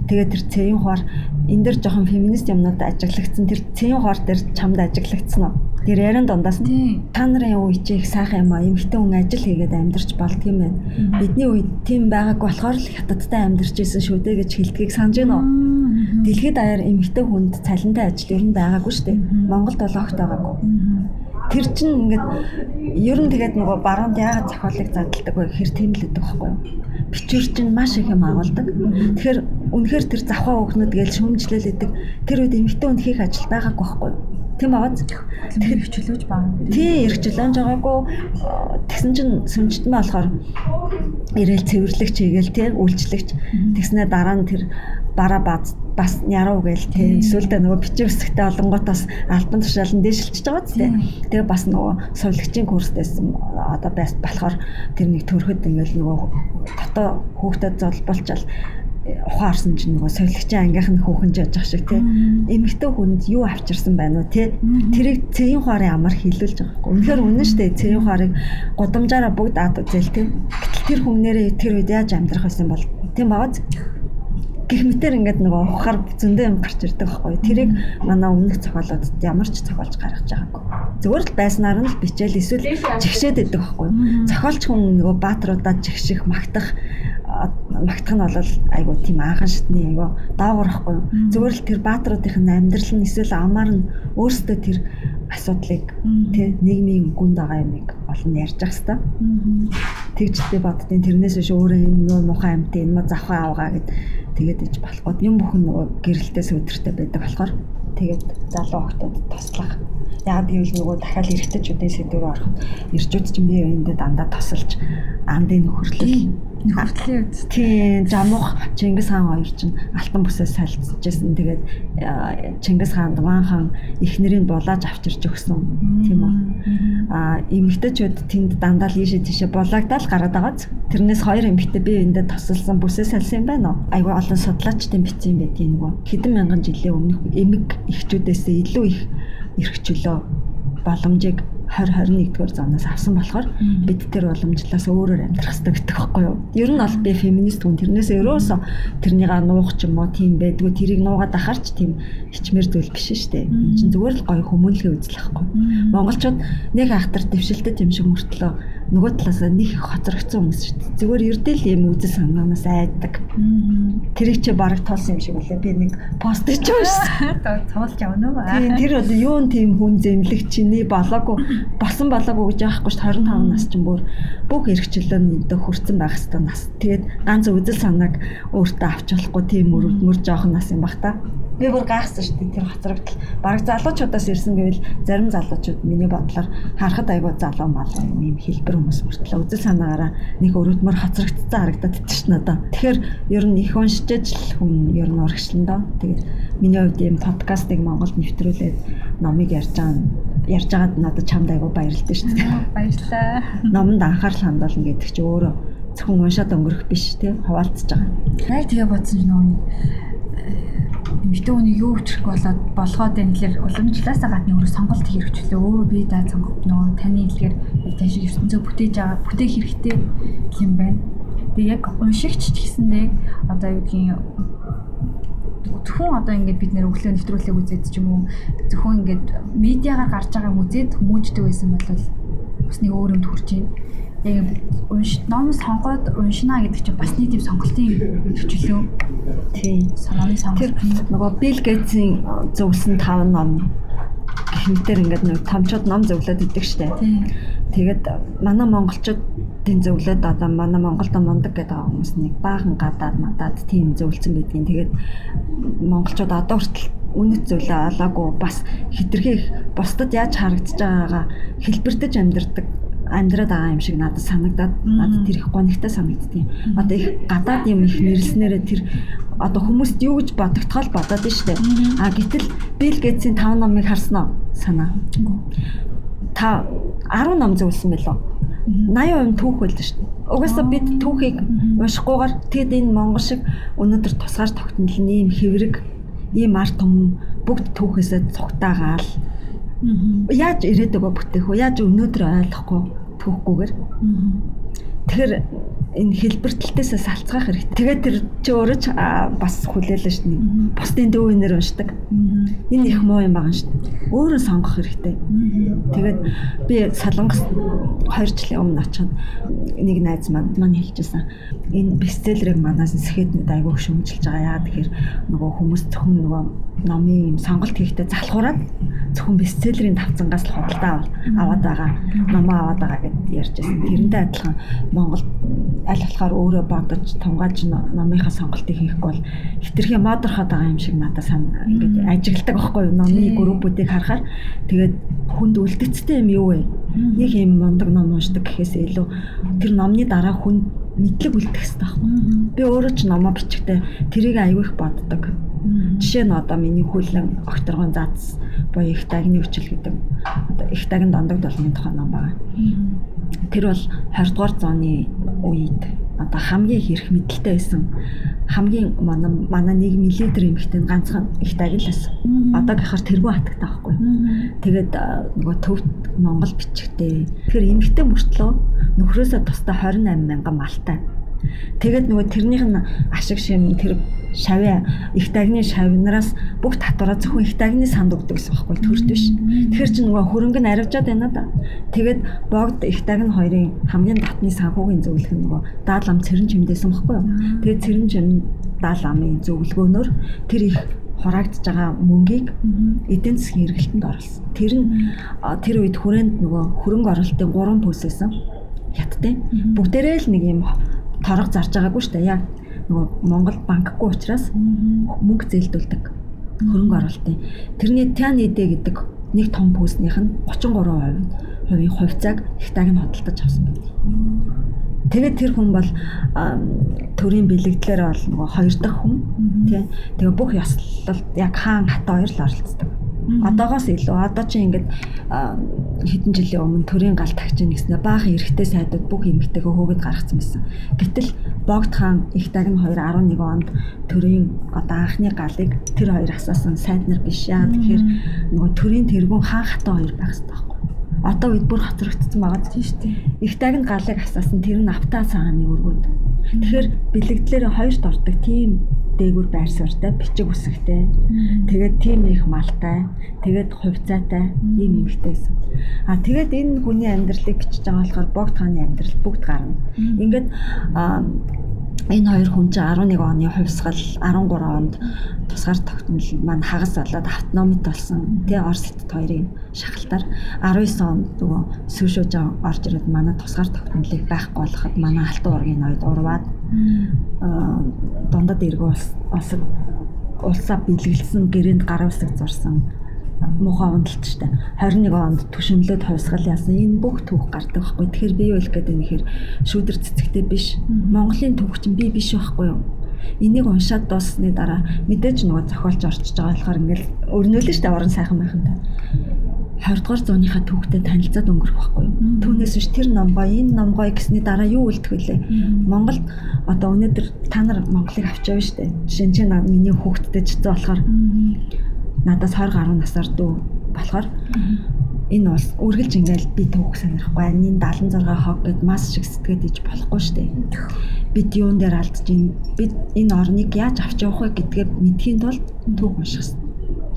Тэгээд тэр цэвэн хоор энэ дэр жоохон феминист юмнууд ажиглагдсан. Тэр цэвэн хоор дээр чамд ажиглагдсан уу Тэр яран дундаас та нарын чи их сайхан юм а. Эмэгтэй хүн ажил хийгээд амьдарч болдго юм байна. Бидний үед тийм байгаагүй болохоор л хятадтай амьдарч исэн шүү дээ гэж хэлдгийг санаж байна уу? Дэлхийд даяар эмэгтэй хүнд цалинтай ажил ер нь байгаагүй шүү дээ. Монголд бол огт байгаагүй. Тэр чинь ингээд ер нь тэгээд нөгөө баруунд яагаад зохиолыг задалдаг вэ гэхээр тийм л өгдөг байхгүй юу? Бичвэр чинь маш их юм агуулдаг. Тэгэхээр үнэхээр тэр завхаа өгнөд гэж шүүмжлэлээдэг. Тэр үед эмэгтэй хүн хийх ажил байгаагүй байхгүй юу? Тийм бааз. Тэгэхээр хөвчлөөж байгаа. Тий, эргчлөөж байгаагүй. Тэгсэн чинь сүнжтмээ болохоор ирээл цэвэрлэгч хийгээл тий, үйлчлэгч. Тэгснэ дараа нь тэр бараа бааз бас яруу гээл тий. Эсвэл тэ нөгөө бичиг хэсэгтээ олонгоотоос альбан тушаалан дээшилчихэж байгаа тий. Тэгээ бас нөгөө сувлагчийн курстээс одоо бас болохоор тэр нэг төрөхөд ингээл нөгөө дотоо хүүхдэд золболчаал ухаарсан чинь нөгөө солигчийн ангийнх нь хөөхөнж яж ах шиг тийм эмэгтэй хүнд юу авчирсан байна уу тий тэрийг цэгийн хуарын амар хилүүлж байгаа юм. Үнэхээр үнэн шүү дээ. Цэгийн хуарыг гудамжаараа бүгд ад үзэл тий гэтэл тэр хүмүүнээрээ тэр үед яаж амьдрах байсан бол тийм бааз гэх мэтэр ингээд нөгөө ухаар зөндөө юм гарч ирдэг байхгүй. Тэрийг манай өмнөх зохиолоод ямар ч зохиолж гаргаж байгаагүй. Зүгээр л байснаар нь л бичээл эсвэл жигшээд байдаг байхгүй. Зохиолч хүн нөгөө баатруудаа жигших, магтах магтах нь бол айгуу тийм аахан шатны айгуу даавар ахгүй. Зүгээр л тэр баатруудын амьдрал нь эсвэл амаар нь өөрсдөө тэр асуудлыг тий нийгмийн гүнд байгаа юмыг олон ярьж ах хэвээр. Тэгж би боддیں۔ Тэрнээс биш өөрөө энэ нөө муухай амт энэ ма завхаа авгаа гэд тэгээд иж болохгүй. Юм бүхэн нөгөө гэрэлтээс өдөртэй байдаг болохоор тэгээд залуу хөлтөд тослох. Яг гэвэл нөгөө дахиад эргэжтэйчүүдийн сэдвээр ороход ирчүүд чинь би эндээ дандаа тосолж андын нөхөрлөл нөхөртлийн үст. Тийм, замуух Чингис хаан хоёр чинь алтан бүсээс салцчихсэн. Тэгээд Чингис хаанд Ван хаан эхнэрийг булааж авчирч өгсөн. Тийм үү? Аа, эмэгтэйчүүд тэнд дандаа л ийшээ тийшээ булаагдаал гараад байгаа. Тэрнээс хоёр эмэгтэй би эндээ тосолсон бүсээ салсан юм байна уу? Айгүй олон судлаачдын бичсэн юм байдгийг нөгөө хэдэн мянган жилийн өмнөх эмэг эхчүүдээс илүү их эрхчлөө боломжийг 20 21-р зуунаас авсан болохоор бид тэр уламжлалаас өөрөөр амьдрах хэрэгтэй гэдэг байхгүй юу? Ер нь бол би феминист хүн тэрнээс ерөөсө тэрнийга нуух ч юм уу тийм байдгүй тэрийг нуугаад ахарч тийм хичмэр зүйл биш шүү дээ. Энд чинь зүгээр л гоё хүмүүнлэгээ үзлэхгүй. Монголчууд нэг ахтар дэвшилтэд юм шиг мөртлөө нөгөө талаас нэг их хоцрогдсон хүмүүс шүү дээ. Зүгээр эрдэл юм үзэл санаанаас айддаг. Тэрийг чи бараг тоолсон юм шиг үлээ. Би нэг пост хийж байсан. Тоолж явна уу? Тийм тэр одоо юун тийм хүн зэмлэг чиний болоогүй болсон болоогүй гэж яахгүй шүү 25 нас чинь бүр бүх эрхчлэн нэмдэ хүрсэн байх хэвээр нас. Тэгээд ганц үзэл санааг өөртөө авч болохгүй тийм мөр жоохон нас юм бах та. Би бүр гайхсан шүү дээ тэр хоцрогдол. Бараг залуучуудаас ирсэн гэвэл зарим залуучууд миний бодлоор харахад айгүй залуу мал юм хэлбэр хүмүүс мөртлөө үзэл санаагаараа нэг өрөөдмөр хоцрогдсон харагдаад шнэ одоо. Тэгэхээр ер нь их уншиж л хүн ер нь урагшлан доо. Тэгээд миний хувьд ийм подкастыг Монголд нэвтрүүлээд номыг ярьж байгаа ярьж байгаад надад чамд айгүй баярлалтай шүү дээ. Баярлалаа. Номонд анхаарал хандуулна гэдэг чи өөрөө зөвхөн уншаад өнгөрөх биш тийм хаваалцж байгаа. Яг тэгээ бодсон ч нөгөө эмэгтэй хүний юу өчрөх болоод болгоод байна гэхээр уламжлалаасаа гадна өөрөө сонголт хэрэгчлээ. Өөрөө бие даа сонголт нөгөө таны хэлгээр тань шиг ертөнцөө бүтээж байгаа бүтээх хэрэгтэй юм байна. Тэгээ яг уншигч гэсэндээ одоо юу гэдгийг зөвхөн одоо ингээд бид нэр өглөө нэвтрүүлэг үзээд ч юм уу зөвхөн ингээд медиагаар гарч байгааг үзээд хүмүүждэг байсан бол бас нэг өөр юмд хүрч юм яг унш ном сонгоод уншина гэдэг чинь бас нэг тийм сонголтын хөвчлөө. Тийм. Санааны сонголт. Нөгөө Bill Gates-ийн зөвлөсөн 5 ном гэмтэр ингээд нэг томчууд ном зөвлөд идэг штэ. Тэгээд манай монголчуудын зөвлөд одоо манай Монголд мундаг гэдэг хүмүүс нэг баахан гадаад мадаад тийм зөвлөсөн байдгийн. Тэгээд монголчууд одоо хүртэл үнэт зүйлээ олоогүй бас хитрхи бусдад яаж харагдаж байгаагаа хэлбэртэж амьдардаг амьдраад байгаа юм шиг надад санагдаад надад тэр их гонигтай санагддیں۔ Одоо их гадаад юм их нэрлснээрээ тэр одоо хүмүүст юу гэж бодогдтол бодоод нь штэ. А гэтэл Bill Gates-ийн 5 номыг харсан уу? Санаа. Та 10 ном зөвлөсөн байлоо. 80% түүх байлаа шүү дээ. Угаасаа бид түүхийг уншихгүйгээр тэгэд энэ монгол шиг өнөөдөр тусгаар тогтнол нь ийм хэврэг, ийм арт том бүгд түүхээсээ цугтаагаал. Яаж ирээд байгаа бүтээх вэ? Яаж өнөөдөр ойлгохгүй फूक कुगर mm-hmm. Тэгэхээр энэ хэлбэртэлтээс салцгаах хэрэгтэй. Тэгээд тэр чи өөрөө ч бас хүлээлэн шүү дээ. Бусдын дөө өнөр уншдаг. Энэ их муу юм байгаа шүү дээ. Өөрөө сонгох хэрэгтэй. Тэгээд би салангас 2 жилийн өмнө очиход нэг найз маань маань хэлчихсэн. Энэ бестселлерыг манаас сэхэднүүд айгүй шөмжилж байгаа. Яа тэгэхээр нөгөө хүмүүс зөвхөн нөгөө номын юм сонголт хийхдээ залхуураад зөвхөн бестселлерийн тавцангаас л худалдаа аваад байгаа. Номоо аваад байгаа гэдээ ярьжсэн. Тэрнтэй адилхан Монгол аль болохоор өөрөө бодож тунгааж номынхаа сонголтыг хийхгүй бол хитрхи модерхоод байгаа юм шиг надад сан ингээд ажигладаг байхгүй юу? Номын группүүдийг харахаар. Тэгээд хүнд үлдэцтэй юм юу вэ? Нэг юм мундаг ном уншдаг гэхээс илүү тэр номны дараа хүн мэдлэг үлдэх хэрэгтэй байхгүй. Би өөрөө ч номоо бичгтээ тэрийг аягүй их боддог. Жишээ нь одоо миний хүлэн огторгон зац буюу их дагны хүчил гэдэг одоо их дагн дондог долмын тухай ном байгаа. Тэр бол 20 дугаар зууны үед одоо хамгийн хэрэг мэдлэлтэй байсан хамгийн манай манай нэг миллилитр эмхтэй ганцхан их дагилаас одоо гэхаар тэргүй хатагтай байхгүй. Тэгээд нөгөө төвд Монгол бичгтэй. Тэгэхээр эмхтэй мөртлөө нөхрөөсөө тусдаа 28 мянган малтай. Тэгээд нөгөө тэрнийх нь ашиг шим тэр шавья их дагны шавнараас бүх татвараа зөвхөн их дагны санд өгдөг гэсэн байхгүй төрд биш. Тэгэхээр чи нөгөө хөрөнгө нь аривжаад байна да. Тэгээд богд их даг нь хоёрын хамгийн татны санхүүгийн зөвлөх нь нөгөө даалам цэрэн чимдээсэн байхгүй юу. Тэгээд цэрэн чим дааламын зөвлөгөөнөөр тэр их хураагдж байгаа мөнгийг эдийн засгийн эргэлтэнд оруулсан. Тэр нь тэр үед хүрээнд нөгөө хөрөнгө оруулалтын 3 пүсэсэн хятадтай. Бүгдээрээ л нэг юм торог зарж байгаагүй шүү дээ. Яг нөгөө Монгол банкгүй учраас мөнгө зээлдүүлдэг хөрөнгө оруулалтын. Тэрний TND гэдэг нэг том пүүснийх нь 33% хувийн хувьцааг ихтайг нь хөдөлтөж авсан байна. Тэгээд тэр хүн бол төрийн бэлэгдлэр бол нөгөө хоёр дахь хүн тий. Тэгээ бүх ёслолд яг хаан хата хоёр л оролцдог. Одоогоос илүү одоо чи ингээд хэдэн жилийн өмнө төрийн гал тагчин гэснээр баахан эрэгтэй сайдууд бүх эмэгтэйгөө хөөгд гаргацсан байсан. Гэтэл Богд хаан их дагн 211 онд төрийн одоо анхны галыг тэр хоёр асаасан сайд нар биш яа. Тэгэхээр нөгөө төрийн тэргүүн хаан хатан хоёр байх хэрэгтэй байхгүй. Одоо үед бүр хоцрогдсон байгаа Тийм шүү дээ. их дагн галыг асаасан тэр нь автаа цагааны өргөд. Тэгэхээр бэлэгдлэр хоёрт ордог тийм дээгүр байр суурьтай бичиг үсгтэй. Тэгээд тийм их малтай, тэгээд хувьцаатай ийм эмэгтэйсэн. А тэгээд энэ хүний амьдралыг бичиж байгаа болохоор богд хааны амьдрал бүгд гарна. Ингээд аа энэ хоёр хүн чинь 11 оны хувьсгал 13 онд тусгаар тогтнол маань хагас болоод автономит болсон. Тэ Орос хятад хоёрын шахалтаар 19 онд нөгөө сүүшөөж орж ирээд манай тусгаар тогтнолыг байхгүй болоход манай алтан ургийн ноёд урваад дундад эргөө улсад улсаа бэлгэлсэн гэрээнд гар усыг зурсан муухай ундалтчтай 21 онд төшөмлөд хувьсгал яасан. Энэ бүх түүх гардаг байхгүй. Тэгэхээр би юу хэлэх гээд байна гэхээр шүүдэр цэцэгтэй биш. Монголын түүх чинь би биш байхгүй юу? Энийг уншаад дууссаны дараа мэдээж нөгөө зохиолч орчиж байгаа болохоор ингээл өрнөөлөн штэ орон сайхан байхантай 20 дугаар зууныхаа түүхтэй танилцаад өнгөрөх байхгүй юу. Түүнээс биш тэр номгоо энэ номгоо гэсний дараа юу үлдэх вүлээ. Монголд одоо өнөөдөр та нар Монголыг авч явна штэ. Жишээ нь миний хүүхдтэй ч зэ болохоор надаас 20 гаруй насаар дүү болохоор энэ бол үргэлж ингээл би түүх сонирхгүй энэ 76 хог гэд мас шиг сэтгэхэд иж болохгүй штэ. Бид юун дээр алдж ин бид энэ орныг яаж авч явах вэ гэдгээ мэдхийн тулд түүх унших.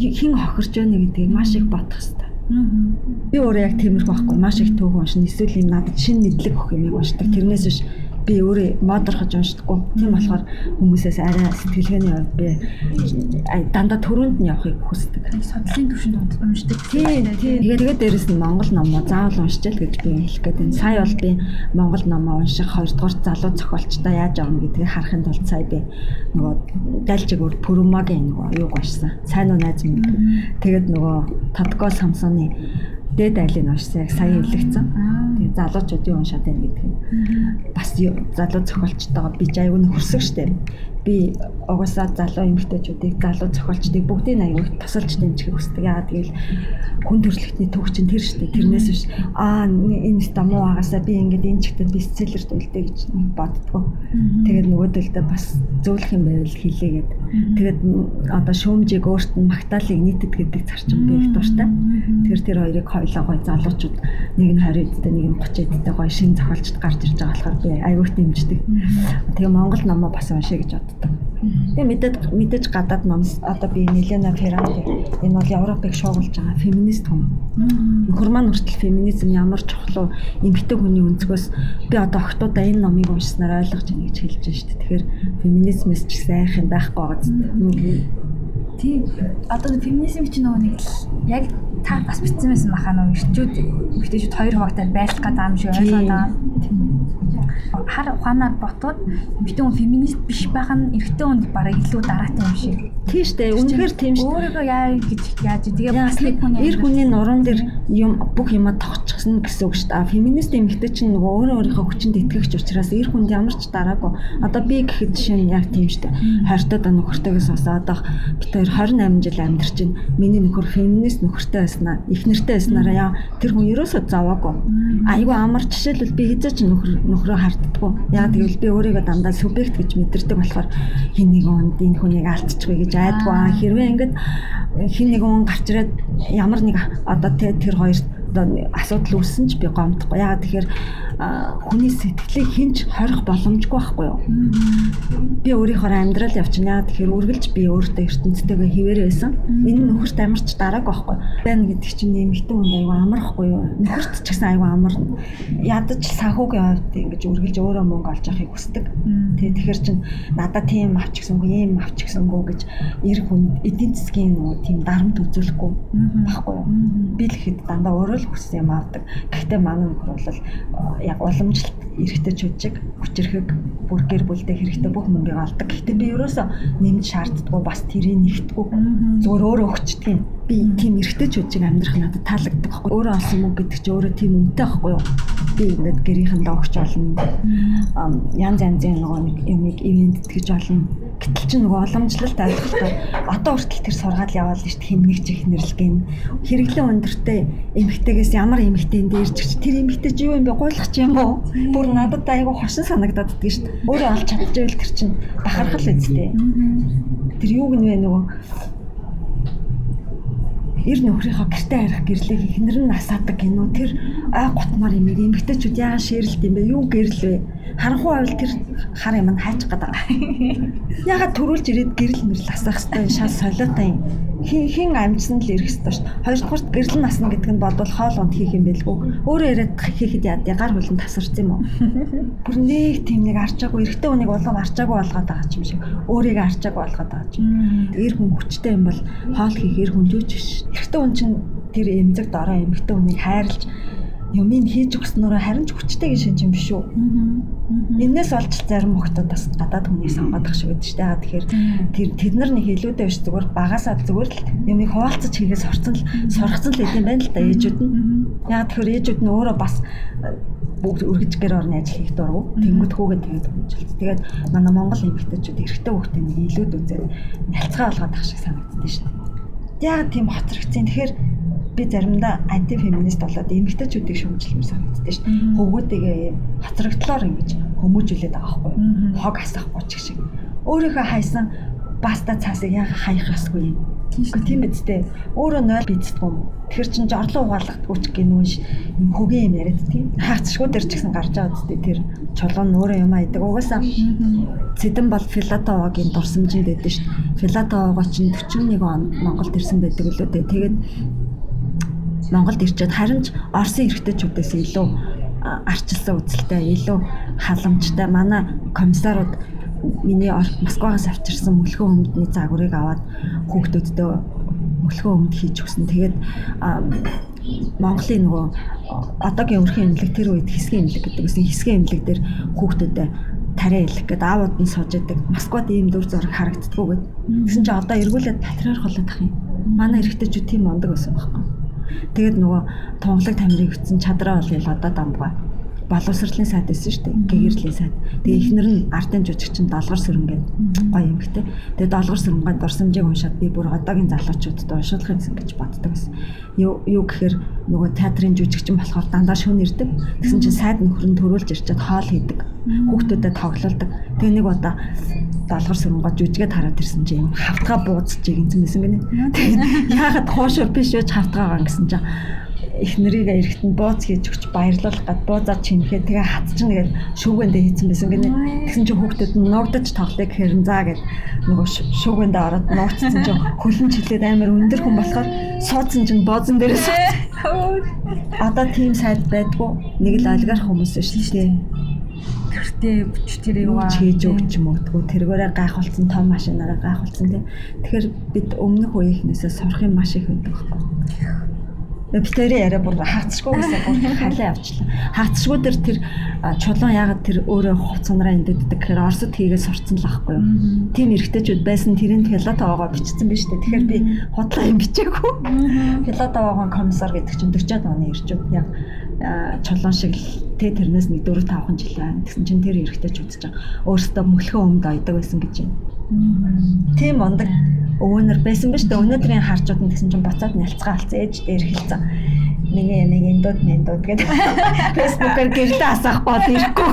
Хин хохирч байна гэдгийг маш их бодох хэрэгтэй. Би өөрөө яг тиймэрхүү байхгүй маш их түүх уншина. Эсвэл юм надад шинэ мэдлэг өгөх юмыг уншдаг. Тэрнээс биш би өөрөө модорхож уншдаггүй. Тийм болохоор хүмүүсээс арай сэтгэлгээний хувьд би дандаа төрөнд нь явахыг хүсдэг. Содлын төвшөнд уншдаг. Тийм тийм. Тэгээ тэгээ дээрэс нь Монгол номоо заавал уншчихэл гэж би хэлэх гээд байна. Сая бол би Монгол номоо унших хоёрдугаар залуу зохиолчтой яаж авна гэдгийг харахын тулд сая би нөгөө дальжиг өөр Пүрмагийн нөгөө юуг уншсан. Сайн уу найз минь. Тэгээд нөгөө Тодгол Самсоны дээд айлыг уншсан яг сая хэлэгцэн. Тэгээ залуучуудын уншаад байна гэдэг нь. Бас залуу зохиолчтойгоо би ч аягүй нөхөрсөг штэ би угаасаа залуу эмэгтэйчүүдийг залуу зохиолчдыг бүгдийг аягүй тусалж дэмжихийг хүсдэг. Яагаад гэвэл хүн төрөлхтний түүх чинь тэр шүү дээ. Тэрнээс биш аа энэ ста муу агаасаа би ингээд энэ чигтээ бестселлерт үлдээ гэж боддгоо. Тэгээд нөгөөдөлдөө бас зөөлөх юм байвал хийлээгээд тэгээд одоо шүүмжийг өөрт нь магтаалыг нийтэд гэдэг зарчим би их дуртай. Тэр тэр хоёрыг хоёлоо гой залуучууд нэг нь 20 эдтэй нэг нь 30 эдтэй гой шин зохиолчд гарч ирж байгаа болохоор би аягүй дэмждэг. Тэгээ Монгол номоо бас уншия гэж боддог боддог. Тэгээ мэдээд мэдээж гадаад ном одоо би Милена Ферранти энэ бол Европыг шуугуулж байгаа феминист хүн. Нөхөр маань хүртэл феминизм ямар чухал уу эмэгтэй хүний өнцгөөс би одоо октоудаа энэ номыг уншсанаар ойлгож байна гэж хэлж байна шүү дээ. Тэгэхээр феминизмээс ч сайх юм байхгүй байгаа зү. Тийм. Одоо феминизм чинь нөгөө нэг яг та бас бичсэн байсан баха нөгөө ирчүүд эмэгтэйчүүд хоёр хуваагдаад байлах гэдэг юм шиг ойлгоод байгаа. Хар ухаанаар ботоод эмэгтэй хүн феминист биш байх нь эрэгтэй хүнд бараг илүү дараатай юм шиг. Тийм штэ. Үнэхээр тийм штэ. Өөрийгөө яа гэж яаж тэгээ бас нэг хүн эр хүний нуруунд дэр юм бүх юма тогтчихсон гэсэн үг штэ. Феминист эмэгтэй чинь нөгөө өөрөө өөрийнхөө хүчинд итгэгч учраас эр хүнд ямар ч дараагүй. Одоо би гэхэд жишээ нь яг тийм штэ. Хайртай да нөхөртэйгээ сонсоод ах бид хоёр 28 жил амьдарч байна. Миний нөхөр феминист нөхөртэй байснаа, их нэртэй байснараа яа тэр хүн ерөөсөө заваагүй. Айгу амар жишээлбэл би хизээч нөхөр нөхрөө харддаггүй. Яа тэгвэл би өөрийгөө дандаа субъект гэж мэдэрдэг болохоор хин нэг онд энэ хүнийг алдчихгүй гэж айдгүй. Хэрвээ ингээд хин нэг он гарч ирээд ямар нэг одоо тэр хоёр одоо асуудал үүссэн ч би гомдохгүй. Ягаад тэгэхээр хүний сэтгэлийг хинч хорих боломжгүй байхгүй юу? Би өөрийнхөө амьдрал явчихна. Тэгэхээр үргэлж би өөртөө ертөнцтэйгээ хിവэр байсан. Энэ нөхөрт амарч дарааг байхгүй. Байн гэдэг чинь нэмэгдэн хүнд аюу амархгүй юу? Нөхөрт ч гэсэн аюу амар. Ядаж санхүүгийн хувьд ингэж үргэлж өөрөө мөнгө олж авахыг хүсдэг. Тэгээ тэгэхээр чин надад тийм авч гисэнгүй, ийм авч гисэнгүй гэж эр хүн эдийн засгийн нөгөө тийм дарамт үзүүлэхгүй байхгүй юу? Би л ихэд дандаа өөрөө л хүссэн юм авдаг. Гэхдээ манай нөхөр бол яг уламжлалт эрэгтэйчүүдчиг хүчрэхэг бүр гэр бүлдээ хэрэгтэй бүх мөнгийг алдаг. Гэхдээ би ерөөсөө нэмж шаарддаггүй бас тэрийг нэгтгүү. Зүгээр өөрөө өгчдөг юм. Би тийм эрэгтэйчүүдчиг амьдрах надад таалагддаг байхгүй. Өөрөө олсон мөнгө гэдэг чинь өөрөө тийм үнэтэй байхгүй юу? Би ингээд гэрийнхэндээ өгч болно. Янз янзын нөгөө нэг юмыг ивент тэтгэж болно. Гэтэл чи нөгөө уламжлалт ойлголтоор одоо хүртэл тэр сургаал яваал шүү дээ хэмнэгч их нэрлэгэн хэрэглэн өндөртэй эмэгтэйгээс ямар эмэгтэйн дээрч тэр эмэгтэй чи юу юм бэ гуйлах чи юм уу бүр надад айгу хошин санагдаад ддаг шүү дээ өөрөө олж чадчихвэл тэр чин бахархал үстэй тэр юу гэнэ нөгөө эр нөхрийнхөө гэртээ харих гэрлийг эхнэр нь насаадаг гинөө тэр ай готмор юм эмэгтэйчүүд яагаад ширэлт юм бэ? Юу гэрэл вэ? Харанхуй авил тэр хар юм хайчих гээд байгаа. Яагаад төрүүлж ирээд гэрэл мэрэл асаах хэвээр шал солиотой юм. Хин хин амжсан л ирэх хэвээр шүү. Хоёрдугаарт гэрэл насна гэдэг нь бодвол хоол унд хийх юм бэлгүй. Өөрөө яриад хийхэд яа гар хөлн тасарч юм уу? Бүр нэг тийм нэг арчаагүй эрэгтэй хүнийг болов арчаагүй болгоод байгаа юм шиг. Өөрийгөө арчаагүй болгоод байгаа юм. Эр хүн хүчтэй юм бол хоол хийх эр хүн жүүч биш. Эрэгтэй хүн чинь тэр эмзэг дорой эмэгтэй хүнийг хайрлж юмыг хийж өгснөөрөө харин ч хүчтэй гэж шинж юм биш үү. Энээс олж зарим хүмүүс бас гадаад хүнийг сонгоод ах шиг байдаг шүү дээ. Тэгэхээр тэр тэд нар нэг илүүтэй биш зүгээр багасаа зүгээр л юмыг хуваалцаж хийгээс сурцсан л сургацсан л идэм байна л да ээжүүд нь. Яг тэгэхээр ээжүүд нь өөрөө бас э, бүгд өргөж гэр орны ажил хийх дургу. Тэнгүүд хүүгээ тэгээд хөнжилт. Тэгээд манай Монгол эмэгтэйчүүд эрэгтэй хүүхдээ нэг илүүд үзээд нялцгаа болгоод ах шиг санагддаг шүү дээ. Яг тийм хоцрогдсон. Тэгэхээр би заримдаа анти феминист болоод эмэгтэйчүүдийг шүүмжлэмээр санагддаг шүү дээ. Хөвгүүдийгээ юм хоцрогдлоор ингэж хүмүүжүүлээд байгаа байхгүй. Хог асахгүй ч шиг. Өөрийнхөө хайсан баста цаасыг яг хаях ёсгүй юм. Тийм биз дээ. Өөрөө 0 биддэг юм. Тэгэхээр чин жорлон угаалгадгүй ч гинүүш юм хөгийн юм яриад тийм. Хаагцшгүй дээр ч гэсэн гарч байгаа үстэй тэр чулуун өөрөө юм айдаг. Угаасаа Цэдэн бол Филатовогийн дурсамжинд байдаг шүү дээ. Филатового чинь 41 онд Монголд ирсэн байдаг лөө дээ. Тэгээд Монголд ирчээд харин ч Оросын эрэгтэйчүүдээс илүү арчилсан үзэлтэй, илүү халамжтай манай комиссарууд миний Москвагаас авчирсан мөлхөө өмдний загварыг аваад хүүхдүүдтэй мөлхөө өмд хийж өгсөн. Тэгээд Монголын нөгөө одоогийн өрхийн эмнэлэг тэр үед хэсгийн эмнэлэг гэдэг үсэн хэсгийн эмнэлэг дээр хүүхдүүдэд тариа илэх гээд аавууд нь сууж идэг. Москвад ийм дүр зураг харагддаггүй гэд. Тэгсэн чинь одоо эргүүлээд патриарх болоод ах юм. Манай эрэгтэйчүүд тийм мондөг байсан байхгүй. Тэгээд нөгөө тунгалаг тамирыг өгсөн чадраа бол одоо дамбгаа боловсролын сайд байсан шүү дээ. Гэгэрлийн сайд. Тэгээ ихнэр нь артын жүжигчин долгор сөрөнгөө гоё юм хтэй. Тэгээ долгор сөрөнгөд дурсамжийг уншаад би бүр одоогийн залуучуудад уншуулах юмсан гэж боддог байсан. Юу юу гэхээр нөгөө театрын жүжигчин болохоор дандаа шөнө ирдэг. Тэгсэн чинь сайд нөхөр нь төрүүлж ирчээд хоол хийдэг. Хүүхдүүдэд тоглолдог. Тэгээ нэг удаа долгор сөрөнгөд жүжигэд хараад ирсэн чинь хавтгаа бууцж игэнсэн байсан гинэ. Тэгээд яагаад хоошор биш яаж хавтгаагаа гэсэн чинь их нарыг эрэхт нь бууз хийж өгч баярлуулах гад буузаад чинэхэд тэгээ хатчихна тэгээд шүүгэндээ хийцэн байсан. Гинэ. Тэгсэн чинь хүүхдэд нуугдаж тоглоё гэхээр заа гэд нөгөө шүүгэндээ ороод нууцсан чинь хөлн чилээд амар өндөр хүн болохоор суудсан чинь боозон дээрээс одоо тийм сайд байдгүй. Нэг л олигарх хүмүүс шүү дээ. Гэртээ бүч тэр юу хийж өгч мөгдгүү тэргээрээ гайхуулсан том машинаараа гайхуулсан тийм тэгэхээр бид өмнөх үеийнхнээсээ сурах юм маш их байдаг байхгүй Битэрийн яриа бүр хаагцшгүй гэсэн бүр халиа авчлаа. Хаагцшгүй дээр тэр чулуун ягаад тэр өөрөө хувцсанараа эндэддэг гэхээр Оросд хийгээ сурцсан л ахгүй юу. Тим эргэжтэйчүүд байсан тэрийн Филатовогоо бичсэн биз дээ. Тэгэхээр би худлаа юм бичээгүй. Филатовогоо комиссар гэдэг чинь 40-аад оны ирчүүд яг чулуун шиг тэ тэрнээс нэг 4 5 жил байна. Тэгсэн чинь тэр эргэжтэйч үзэж байгаа. Өөрөөсөө мөлхөө өмд ойдог байсан гэж байна. Тийм ондаг өвөнөр байсан ба шүү дээ. Өнөөдрийн харчууд нь гэсэн чинь буцаад нялцгаа алцсан ээж дээр хэлсэн. Миний ямиг эндууд мэндууд гэдэг. Фэйсбүүкээр гэрдээ асаах бод ирэхгүй.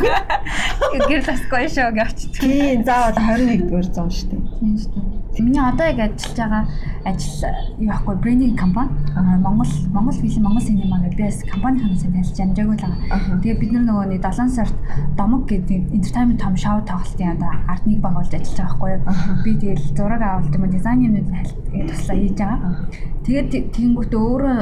Гэрэл асахгүй шүү гэж. Тийм заавал 21-р зам шүү дээ. Тийм шүү дээ. Миний одоо яг ажиллаж байгаа ажил юу байхгүй брендинг компани. Монгол Монгол фильм Монгол синема гэдэг BS компанийн ханаас ажиллаж амжаагүй л байгаа. Тэгээ бид нар нөгөө 7 сард Домог гэдэг entertainment том шоу тоглолтын одоо арт нэг байгуулж ажиллаж байгаа байхгүй юу. Би тэгэл зураг авалт юм дизайнерууд туслаа хийж байгаа. Тэгээд тэгэнгүүтээ өөрөө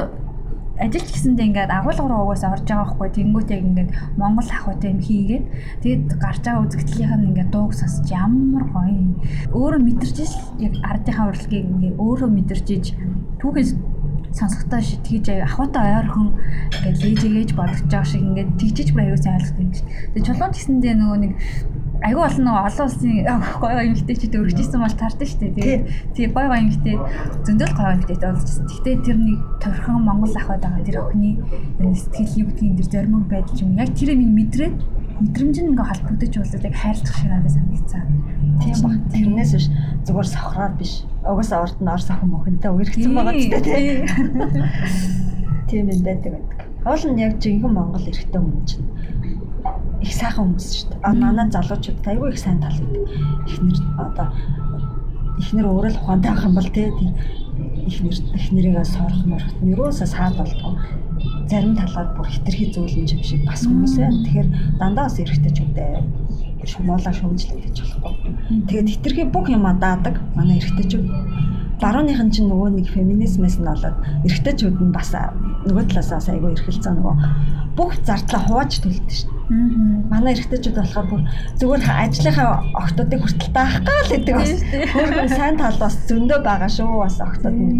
ажилч гэсэндээ ингээд агуулга руу угаасаа орж байгаа байхгүй яг ингээд Монгол ахуйтай юм хийгээд тэгэд гарч байгаа үзэгдлийнх нь ингээд дууг сонсч ямар гоё юм өөрөө мэдэрч л яг ардынхаа урлагийг ингээд өөрөө мэдэрч иж түүхээс сонсохдоо шитгэж ахуйтай ойрхон ингээд лээжээж бодож байгаа шиг ингээд тэгжиж сайн ойлгох юм шиг. Тэгээ чулуун гэсэндээ нөгөө нэг айгүй олон нөгөө олон улсын гоё гоё эмэгтэйчүүд өргөжсэн бол таардаг шүү дээ. Тэгээд тий гоё гоё эмэгтэй зөндөл гоё эмэгтэйтэй болчихсон. Гэхдээ тэр нэг товхон Монгол ах байгаа тэр охины сэтгэл юу гэдгийг тэр зоримог байдал юм. Яг тэрийг минь мэдрээд мэдрэмж нь ингээ холбогдож болоод яг хайрлах шиг надад санагдсан. Тийм баг. Тэрнээс биш зүгээр сохроод биш. Угсаа урд нь ор сахан мөхөнтэй үргэлжсэн байгаа ч тийм. Тийм юм байдаг. Хоол нь яг жинхэнэ Монгол эрэгтэй хүн чинь их сайхан хүмүүс шүү дээ. А манай залуучууд айгүй их сайн тал байдаг. Эхнэр одоо эхнэр өөрөө л ухаантай байх юм бол тий их нэр их нэрээ сорох морохт юусаа саад болдгоо зарим талаар бүр хитрхи зүйлэн юм шиг бас хүмүүс байна. Тэгэхээр дандаа бас эргэжтэйчүүдээ шумуулаа шүүмжлэх гэж болохгүй. Тэгээд хитрхи бүх юмаа даадаг манай эргэжтэйчүүд барууныхан чинь нөгөө нэг феминизмээс нь болоод эргэжтэйчүүд нь бас нөгөө талаасаа айгүй эрхэлцээ нөгөө бүх зардлаа хувааж төлдөг шүү дээ. Манай эргэжтэйчүүд болохоор бүр зүгээр ажлынхаа октодыг хүртэл даахгүй л гэдэг бас хөөргөн сайн тал бас зөндөө байгаа шүү бас октод нь.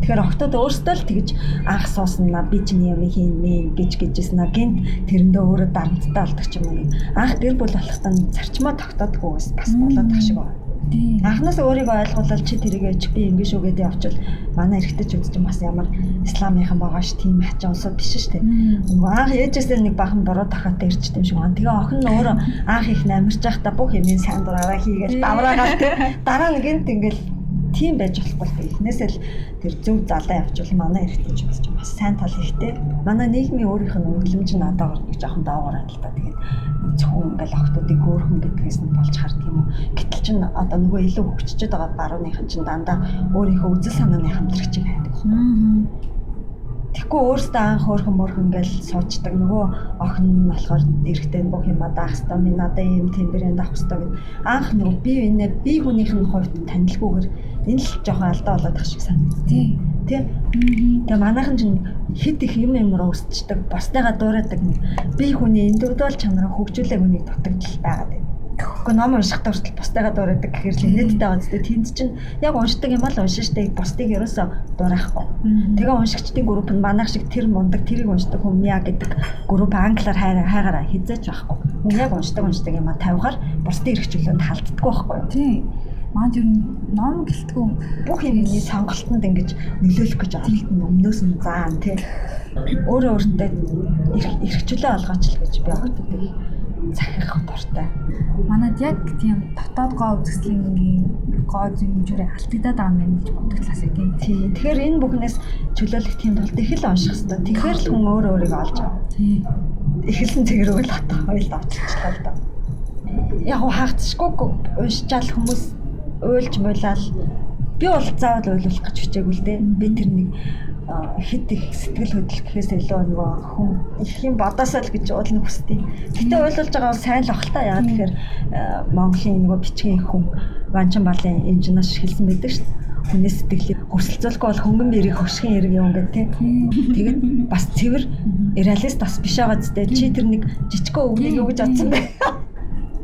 Тэгэхээр октод өөрсдөө л тэгж анх суусна би чиний юм хийнэ гэж гэжсэн гинт тэрэндээ өөрөө дарамттай болдог ч юм уу. Анх гэр бүл болохтаа зарчмаа тогтоодгүйгээс бас болоод тах шиг байна. Анхнаас өөрийгөө ойлгуулаад чи тэрийг ээж би ингэ шүү гэдээ явчвал манай эргэжтэйчүүд ч бас ямар исламынхан байгаа ш тийм хачаа улсууд биш шүү. Нөгөө анх ээжээсээ нэг бахан буруу тахаатай юм шиг байна. Тэгээ охин нь өөрөө анх их намирч байхдаа бүх юм сайн дураараа хийгээл давраагаад дараа нь гинт ингээл тийм байж болохгүй эхнээсээ л тэр зөв залаа явуул манай эрэгтэй ч бас бас сайн тал ихтэй. Манай нийгмийн өөрийнх нь өнгөлөмж нь одоо нэг жоохон доогоор адил та. Тэгээд зөвхөн ингээл охтуудыг хөөрхөн гэдгээс нь болж хардаг юм уу. Гэтэл чин одоо нөгөө илүү хөгжчихэд байгаа барууныхан чин дандаа өөрийнхөө үзэл санааны хамтрагчийг хайдаг. Тэгэхгүй өөртөө анх хөөрхөн мөрхөн ингээл суучдаг нөгөө охин нь болохоор эрэхтэй бүх юм даах хэвээр минь надаа ийм тэмбэрэн давах хэвээр гэд анх нөгөө би энэ би хүнийх нь хувьд танилгүйгээр энэ л жоохон алдаа болоод тах шиг санагдав. Тий. Тий. Тэгээ манайхан ч хит их юм юмраа өсчдөг, босдойгоо дуурайдаг. Би хүний индивидуал чанараа хөгжүүлэх үнийг дутагдал байгаад байна. Гэхдээ ном уншихтаа хүртэл бусдайгаа дуурайдаг гэхээр л инээдтэй байгаа. Зү тэнд чинь яг уншдаг юм бол уншин штэ. Бусдыг ерөөсө дуурайхгүй. Тэгээ уншигчдын групп нь манайх шиг тэр мундаг тэрийг уншдаг яа гэдэг групп англиар хайраа хайгаараа хизээч байхгүй. Яг уншдаг уншдаг юм а тавихаар бусдын эрхчлөлөнд халддаггүй байхгүй юу? Тийм маань ер нь ном гэлтгүү бүх юмны сонголтонд ингэж нөлөөлөх гэж оролдсон өмнөөс нь заан тий. Өөрөө өөртөө эрхчлөө олгооч л гэж би огтдаг захих дуртай. Манад яг тийм дотоод гоо үзэсгэлэнгийн гоо зэмжүүрээ алдагдаад байгаа юм гэж боддог талаас яг тийм. Тэгэхээр энэ бүхнээс чөлөөлөх тийм тулд их л унших хэрэгтэй. Тэгэхээр л хүн өөрөө өөрийгөө олж аваа. Тийм. Эхэлсэн цэгрүүг л хатах хоёул авчихлаа л да. Яг хаагдчихгүй уншичаал хүмүүс уйлж муулаад би бол заавал уйлуулах гэж хичээгүй л дээ. Би тэр нэг хэд их сэтгэл хөдлөх гэхээс илүү нөгөө хүн их юм бодосоо л гэж уулын хүсдэг. Гэтэ уйлуулж байгаа бол сайн л ах л та. Яагаад тэгэхээр Монголын нөгөө бичгийн хүн Ванчин балын инженеер хэлсэн байдаг шүү дээ. Хүний сэтгэлийг хөрсөлцөхгүй бол хөнгөн бэрийг хөшгөн хэрэг юм гэдэг тийм. Тэгээд бас цэвэр реалист бас биш байгаа зү чи тэр нэг жижигхэн үгийг юу гэж бодсон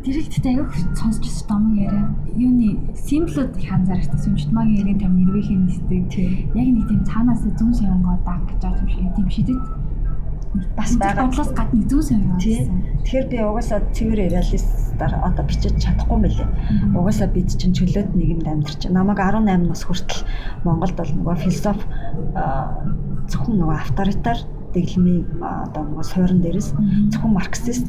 Директ аяг сонсч том яриа. Юуны симплүүд их анзаарахтай сүнжтмагийн ярийн там нэрвэхийн нэстэг. Яг нэг тийм цаанаас зүүн сонгоо даг гэж байгаа юм шиг тийм шидэд бас байгаа. Бодлоос гадна зүүн сонгоо. Тэгэхээр би угаасаа цэвэр реалистаар одоо бичиж чадахгүй мөлий. Угаасаа бид чинь чөлөөт нийгэмд амьдарч намайг 18 нас хүртэл Монголд бол нөгөө философи зөвхөн нөгөө авторитар дэглэмийн одоо нөгөө суурин дээрээс зөвхөн марксист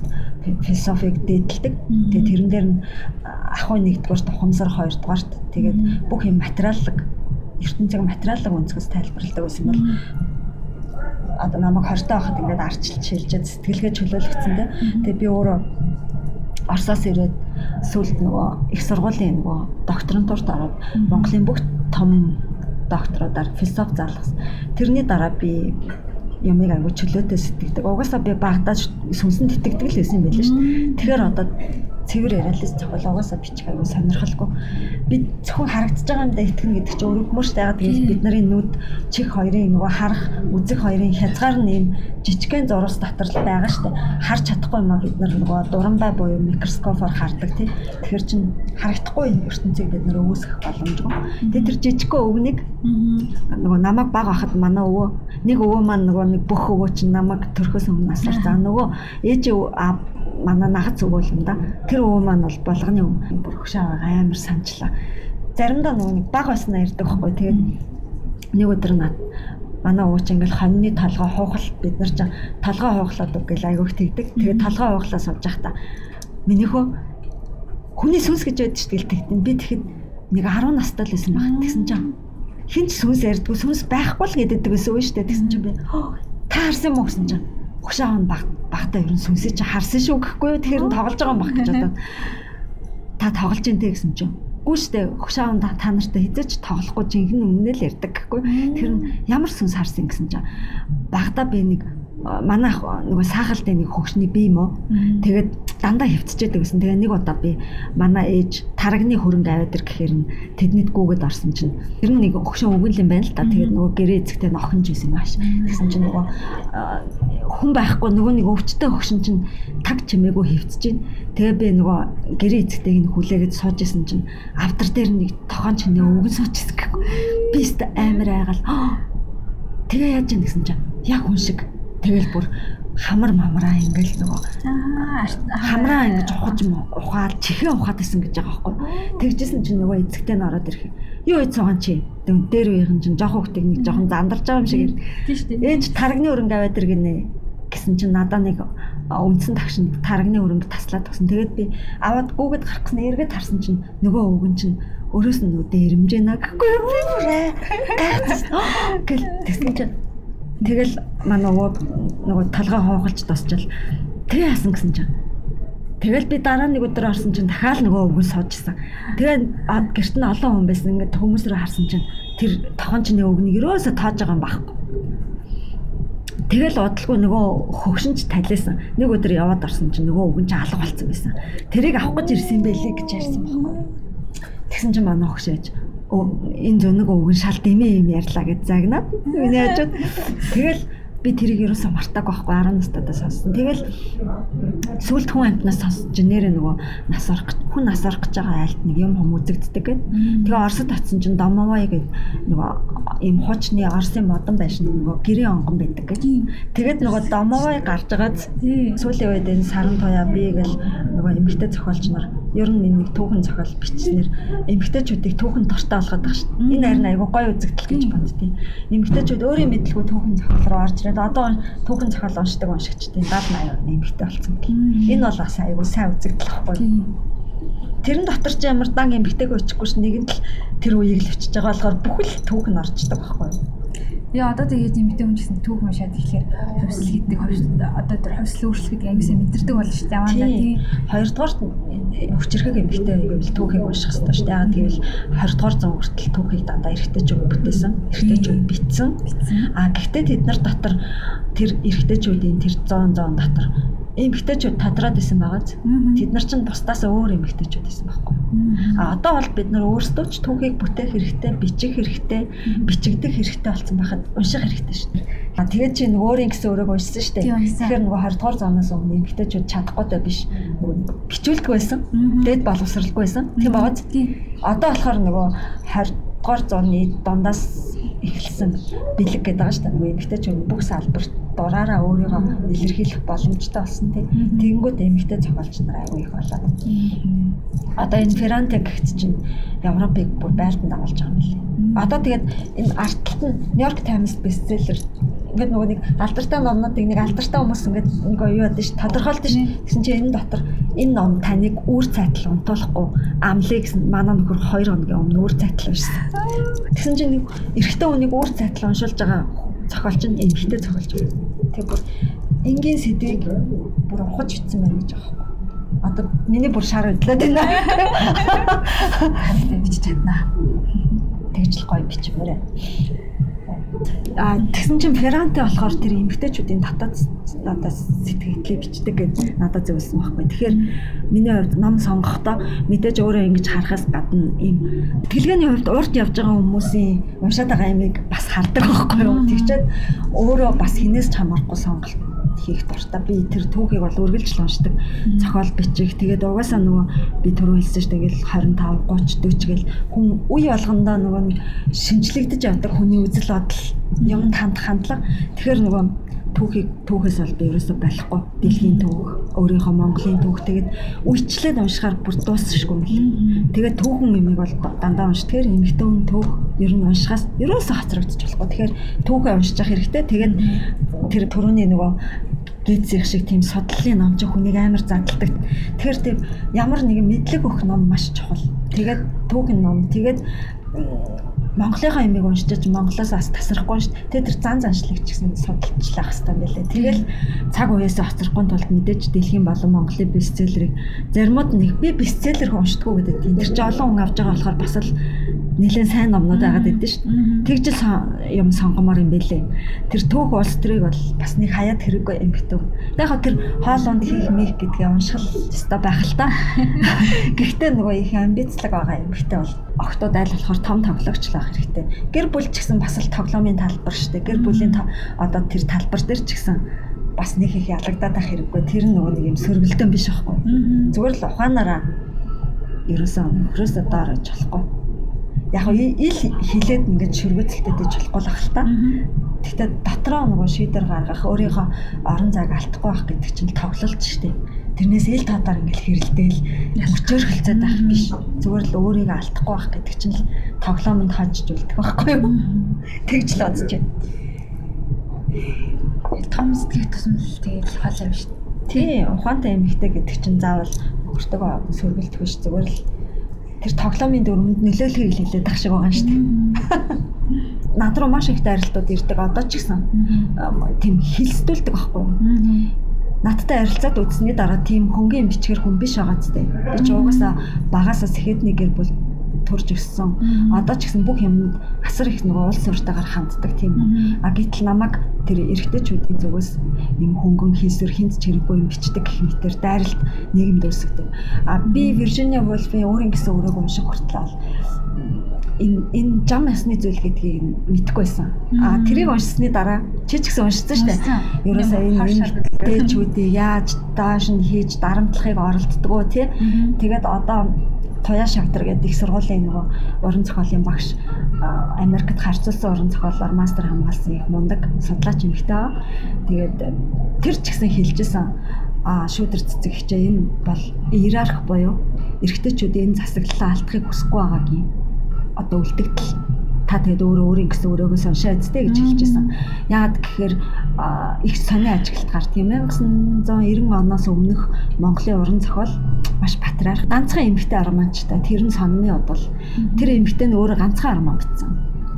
философиг дээдэлдэг. Тэгээ тэрэн дээр нь ахуй нэгдүгээр тухамсар хоёрдугаарт тэгээд бүх юм материаллог ертөнцийг материаллог өнцгөөс тайлбарладаг байсан бол одоо намайг 20 таа байхад ингээд арчилж шилжээд сэтгэлгээ чөлөөлөгдсөн дээ. Тэгээ би өөрөө Оросоос ирээд сүүлд нөгөө их сургуулийн нөгөө докторантурт ороод Монголын бүх том докторуудаар философи заалгасан. Тэрний дараа би ямыг аягүй чөлөөтэй сэтгэдэг. Угаасаа би багтааж сүнсэн тэтгдэг л байсан юм байл шүү дээ. Тэгэхээр одоо цэвэр реалист зохиол угаасаа бичих аягүй сонирхолгүй. Би зөвхөн харагдаж байгаа юм да итгэн гэдэг чинь өргөмөрч байгаад тэгээд бид нарын нүд чих хоёрын нөгөө харах үзэг хоёрын хязгаар нь юм жижигхэн зурус доторл байгаа шүү дээ. Харж чадахгүй юм а бид нар нөгөө дуранбай буюу микроскопоор хардаг тий. Тэгэхээр чин харагдахгүй ертөнцийг бид нар өвөөсгөх боломжгүй. Тэгээд тэр жижигхэн өвгнийг нөгөө намайг баг ахад манай өвөө нэг өвөө маань нөгөө нэг бүх өвөө чинь намайг төрхөөс өмнө насаар за нөгөө ээж манай нагац өвөө юм да. Тэр өвөө маань бол болгоны өвөө бүр хөшөө амар санчлаа. Заримдаа нөгөө баг байснаа ирдэг байхгүй. Тэгээд нэг өдөр над манай ууч ингээл хоньны толгой хуухал бид нар ч толгой хуухлаад үгэл айгүйх тэгдэг. Тэгээд толгой хуухлаа сууж байхдаа минийхөө хүний сүнс гэж байдаг шүү дээ тэгтэн би тэгэхэд нэг 10 настай л байсан баг тэгсэн чинь хинч сүнс ярьдгүй сүнс байхгүй л гэдэг байсан үү шүү дээ тэгсэн чинь би та харсан уу гэсэн чинь Угшаав нь баг багтаа ер нь сүнсээ чи харсан шүү гэхгүй юу тэгэхээр тоглож байгаа юм баг гэж одоо та тоглож ин тэ гэсэн чинь Гүү штэ хөшаавн та нартай хизээч тоглохгүй жинхэнэ үннээ л ярьдаг гэхгүй. Тэр нь ямар сүнс харсан гэсэн чинь багада би нэг манай нөгөө саахалтай нэг хөгшний бие юм уу. Тэгээд дандаа хөвцчихэд гэсэн. Тэгээ нэг удаа би манай ээж тарагны хөрөнгө аваад ир гэхээр нь тэднийд гүгэд орсон чинь тэр нь нэг хөгшин өгөл юм байна л да. Тэгээд нөгөө гэрээ эзэгтэй нохонж байсан маш. Тэгсэн чинь нөгөө хүн байхгүй нөгөө нэг өвчтөе хөгшин чинь таг чимээгүй хөвцөж чинь. Тэгээ би нөгөө гэрээ эзэгтэйг нь хүлээгээд сууж исэн чинь автар дээр нэг тохон чинээ өвгөн суучсан гэхгүй. Би өст амар айгаал. Тэгээ яаж юм гэсэн чинь яг хүн шиг Тэгэл бүр хамар мамраа ингээл нөгөө хамраа ингэж ухаж ухаад чихээ ухаад исэн гэж байгаа байхгүй. Тэгжсэн чинь нөгөө эцэгтэй нь ороод ирэх. Юу ийц байгаа чи? Дээр үеийн чинь жоох хөвгтөг нэг жоохон зандарч байгаа юм шиг. Тийм шүү дээ. Ээж тарагны өрөнгө аваад иргэнэ гэсэн чинь надаа нэг үндсэн тагшин тарагны өрөнгө таслаад тагсан. Тэгээд би аваад гүгэд гарахсан эргээд харсан чинь нөгөө өвгөн чинь өрөөс нь үдэ ирэмжээ наа гэхгүй юу? Гэл тэгсэн чинь Тэгэл манай өвөө нөгөө талгаа хооголж тосчил тэгээ хасан гэсэн чинь. Тэгэл би дараа нэг өдөр орсон чинь дахиад нөгөө өвгөн суужсан. Тэгээ гэрт нь олон хүн байсан. Ингээд хүмүүс рүү харсан чинь тэр тохон чиний өвгнийг ерөөсө тоож байгаа юм байхгүй. Тэгэл удалгүй нөгөө хөгшинч талиасан. Нэг өдөр яваад орсон чинь нөгөө өвгөн чинь алга болсон байсан. Тэрийг авах гэж ирсэн байлээ гэж ярьсан байхгүй. Тэгсэн чинь манай хөгшөөж энэ зөнөг өвгөн шал дэмээ юм ярьлаа гэж загнаад миний хажууд тэгэл би тэрийг ерөөсөө мартаагүй байхгүй 10 настайдаа сонссон. Тэгэл сүлд хүн амтнаас сонсож нэрээ нөгөө нас орох хүн нас орох гэж байгаа айлт нэг юм хом үзэгддэг гэд. Тэгээ Оросд очсон чинь Домовой гэд нөгөө ийм хуучны Оросын модон байшин нөгөө гэрээ онгон байдаг гэж. Тэгээд нөгөө Домовой гарч байгаад сүүлийн үед энэ саран туяа би гэл нөгөө эмэгтэй зохиолч нар ер нь нэг түүхэн зохиол бичснээр эмэгтэйчүүдийг түүхэн дортой болгоод байгаа шүү. Энэ харин айгуу гоё үзэгдэл гэж боддیں۔ Эмэгтэйчүүд өөрийн мэдлгүй түүхэн зохиол руу орж очроод одоо түүхэн зохиол уншдаг уншигчдын 70 80% нэмэгтэй болсон гэх. Энэ бол бас айгүй сайн үзэгдэл واخгүй. Тэрэн дотор ч ямар дан эмгтэйг өчггүй ш нэгэн л тэр үеийг л өчж байгаа болохоор бүхэл түүхэн орчдөг واخгүй. Яа одоо тэгээд эмэгтэй хүн гэсэн түүх уншаад ирэхээр хувьсэл гэдэг одоо тэр хувьсэл өөрчлөлт гэдэг ангисаа мэдэрдэг болно шүү дээ. Аваа тийм. Хоёрдугаар хүчрэхэг эмэгтэй гэвэл түүхийг унших хэрэгтэй шүү дээ. Яагаад гэвэл 20 дугаар зуун хүртэл түүхийг дандаа эргэжтэйчүүд бүтээсэн. Эргэжтэйчүүд бичсэн. А гэхдээ тэд нар дотор тэр эргэжтэйчүүдийн тэр 100 100 дотор эмгтээчүүд тадраад исэн байгааз. Тэд нар чинь бусдаас өөр эмгтээчүүд исэн байхгүй. А одоо бол бид нар өөрсдөө ч түүхийг бүтээх хэрэгтэй, бичих хэрэгтэй, бичигдэх хэрэгтэй болсон байхад унших хэрэгтэй шүү дээ. А тэгээд чи нөгөө өөрийн гэсэн өөрөг уншсан шүү дээ. Тэгэхээр нөгөө 20 дугаар зоноос өмнө эмгтээчүүд чадахгүй даа биш. Бичүүлдэг байсан. Дээд боловсралгүй байсан. Тийм байгааз. Одоо болохоор нөгөө 20 дугаар зууны дундаас эхэлсэн бэлэг гэдэг байгаа шүү дээ. Нөгөө эмгтээчүүд бүх салбарт дураараа өөрийгөө илэрхийлэх боломжтой болсон тийм. Тэгэнгүүт эмэгтэй зохиолч нар аягүй их болоод. Одоо энэ Ферранте гэгт чинь Европыг бүр байртанд агуулж байгаа юм лээ. Одоо тэгээд энэ артталт нь Нью-Йорк Таймс бестселлер ингээд нөгөө нэг алдартай номнуудыг нэг алдартай хүмүүс ингээд нөгөө юу яд ш тодорхойлдог ш гэсэн чинь энэ дотор энэ ном таныг үр цайтал унтуулахгүй амлыг гэсэн манай нөхөр 2 хоногийн өмнө үр цайтал уншсан. Тэгсэн чинь нэг эрэгтэй хүнийг үр цайтал уншуулж байгаа зохиолч нь эмхтэй зохиолч байна. Тэг бүр энгийн сэдвийг бүр ухаж битсэн байна гэж аахгүй. Одоо миний бүр шар өдлөөд байна. Бич чаднаа. Тэгж л гоё бичмээрээ. А тэгсэн чинь Ферранте болохоор тэр эмгтээчүүдийн татад надад сэтгэлээ бичдэг гэж надад зөвлөсөн байхгүй. Тэгэхээр миний хувьд ном сонгохдоо мэдээж өөрөө ингэж харахаас гадна ийм тэлгээний хувьд урд явж байгаа хүмүүсийн уншаад байгаа юмыг бас хардаг байхгүй юу. Тэгчээд өөрөө бас хинээс ч хамаарахгүй сонголт хийх дуртай. Би тэр түүхийг бол үргэлжлэн уншдаг. Зохиол бичих. Тэгээд угаасаа нөгөө би түрүү хэлсэн шүү дээ. 25, 30, 40 гэл хүн үе болгондоо нөгөө шинжлэгдэж явдаг хүний үзэл бодол юмд хандах хандлага. Тэгэхээр нөгөө түүхийг түүхээс бол би ерөөсөө болохгүй. Дэлхийн түүх, өөрийнхөө Монголын түүх тэгээд үечлээд уншихаар бүр дуусчихгүй мэл. Тэгээд түүхэн юмыг бол дандаа унш. Тэгэхээр эмэгтэй хүн түүх ер нь уншихаас ерөөсөө хацрагдчих болохгүй. Тэгэхээр түүхээ уншиж явах хэрэгтэй. Тэгээд тэр төрөний нөгөө гидсих шиг тийм судлалын ном ч хүнийг амар задалдаг. Тэгэхээр тийм ямар нэгэн мэдлэг өгөх ном маш чухал. Тэгээд түүхэн ном. Тэгээд Монголынхаа имийг уншиж Монголоос бас тасрахгүй шүү дээ. Тэр зан заншлагч гэсэн судалчлах хэрэгтэй байлээ. Тэгэл цаг уяасаа хоцрохгүй тулд мэдээж дэлхийн болон Монголын бестселлерийг заримуд нэг би бестселлер уншдаггүй гэдэг. Тэр чинь олон хүн авч байгаа болохоор бас л нэлээд сайн номнууд байгаад байдсан шүү дээ. Тэгжил юм сонгомоор юм бэлээ. Тэр төөх улс төрийг бол бас нэг хаяад хэрэггүй юм битүү. Яг хаа тэр хоолонд хийх мих гэдгээ унших ёстой байх л та. Гэхдээ нөгөө их амбицлаг байгаа юм битээ бол октод айл болохоор том тоглогч л байх хэрэгтэй. Гэр бүл ч гэсэн бас л тоглоомын талбар шүү дээ. Гэр бүлийн одоо тэр талбар дээр ч гэсэн бас нэг их ялагдаад байх хэрэггүй. Тэр нөгөө нэг юм сөргөлдөн биш байхгүй. Зүгээр л ухаанаараа ерөөсөө хөрөөсөө доор гэж болохгүй яг ил хилээд ингээд шүргөцөлтэй дэж болохгүй л ах л та. Гэхдээ дотроо нөгөө шийдэр гаргах өөрийнхөө орон зайг алдахгүй байх гэдэг чинь тоглолт шүү дээ. Тэрнээс ил татаар ингээд хэрэлдээл өчөөр хөлцөөд байх биш. Зүгээр л өөрийгөө алдахгүй байх гэдэг чинь л тоглоомонд хожиж үлдэх байхгүй юу? Тэгж л бодож байна. Том сэтгэх тусмал тэгээд хол юм шүү. Тий, ухаантай эмэгтэй гэдэг чинь заавал өөртөө сөргөлт биш зүгээр л тэр тоглоомын дөрөнд нөлөөлөхийг хэлээд тах шиг байгаа юм шүү дээ. Над руу маш их дайралтууд ирдэг одоо ч гэсэн тийм хилсдүүлдэг байхгүй? Надтай харилцаад үзсний дараа тийм хөнгөн бичгээр хүн биш байгаа зү. Би ч угаасаа багасаа сэхэдний гэр бүл төрж өссөн. Одоо ч гэсэн бүх юмд асар их нөгөө улс уртаагаар ханддаг тийм. А гэтэл намайг тэр эрэгтэйчүүдийн зүгээс юм хөнгөн хийсвэр хинт ч хэрэггүй юм бичдэг гэх мэтэр дайралт нийгэмд үүсгдэг. А би Virginia Woolf-ийн өөрийн гэсэн өрөөг унших хүртэл энэ энэ жам ясны зүйл гэдгийг мэдэхгүй байсан. А тэрийг уншсны дараа чи ч гэсэн уншсан шүү дээ. Ерөөсөө энэ эмэгтэйчүүдийг яаж дааш нь хийж дарамтлахыг оролддог уу тий. Тэгээд одоо Туяа Шагдар гэдэг их сургуулийн нөгөө уран зохиолын багш Америкт харьцуулсан уран зохиолоор мастер хамгаалсан их мундаг судлаач эмэгтэй. Тэгээд тэр ч гэсэн хэлжсэн а шүүдэр цэцэг хичээ энэ бол иерарх буюу эрэгтэйчүүд энэ засаглалаа алдахыг хүсэхгүй байгаагийн одоо үлдэгдэл та тэгээд өөрөө өөрийн гэсэн өрөөгөө соншоо үсттэй гэж хэлчихсэн. Яагаад гэхээр их сони ажиглалтгаар тийм 1990 оноос өмнөх Монголын уран зохиол маш патриарх ганцхан эмэгтэй арманчтай тэр нь сонмын удал тэр эмэгтэй нь өөрөө ганцхан арман битсэн.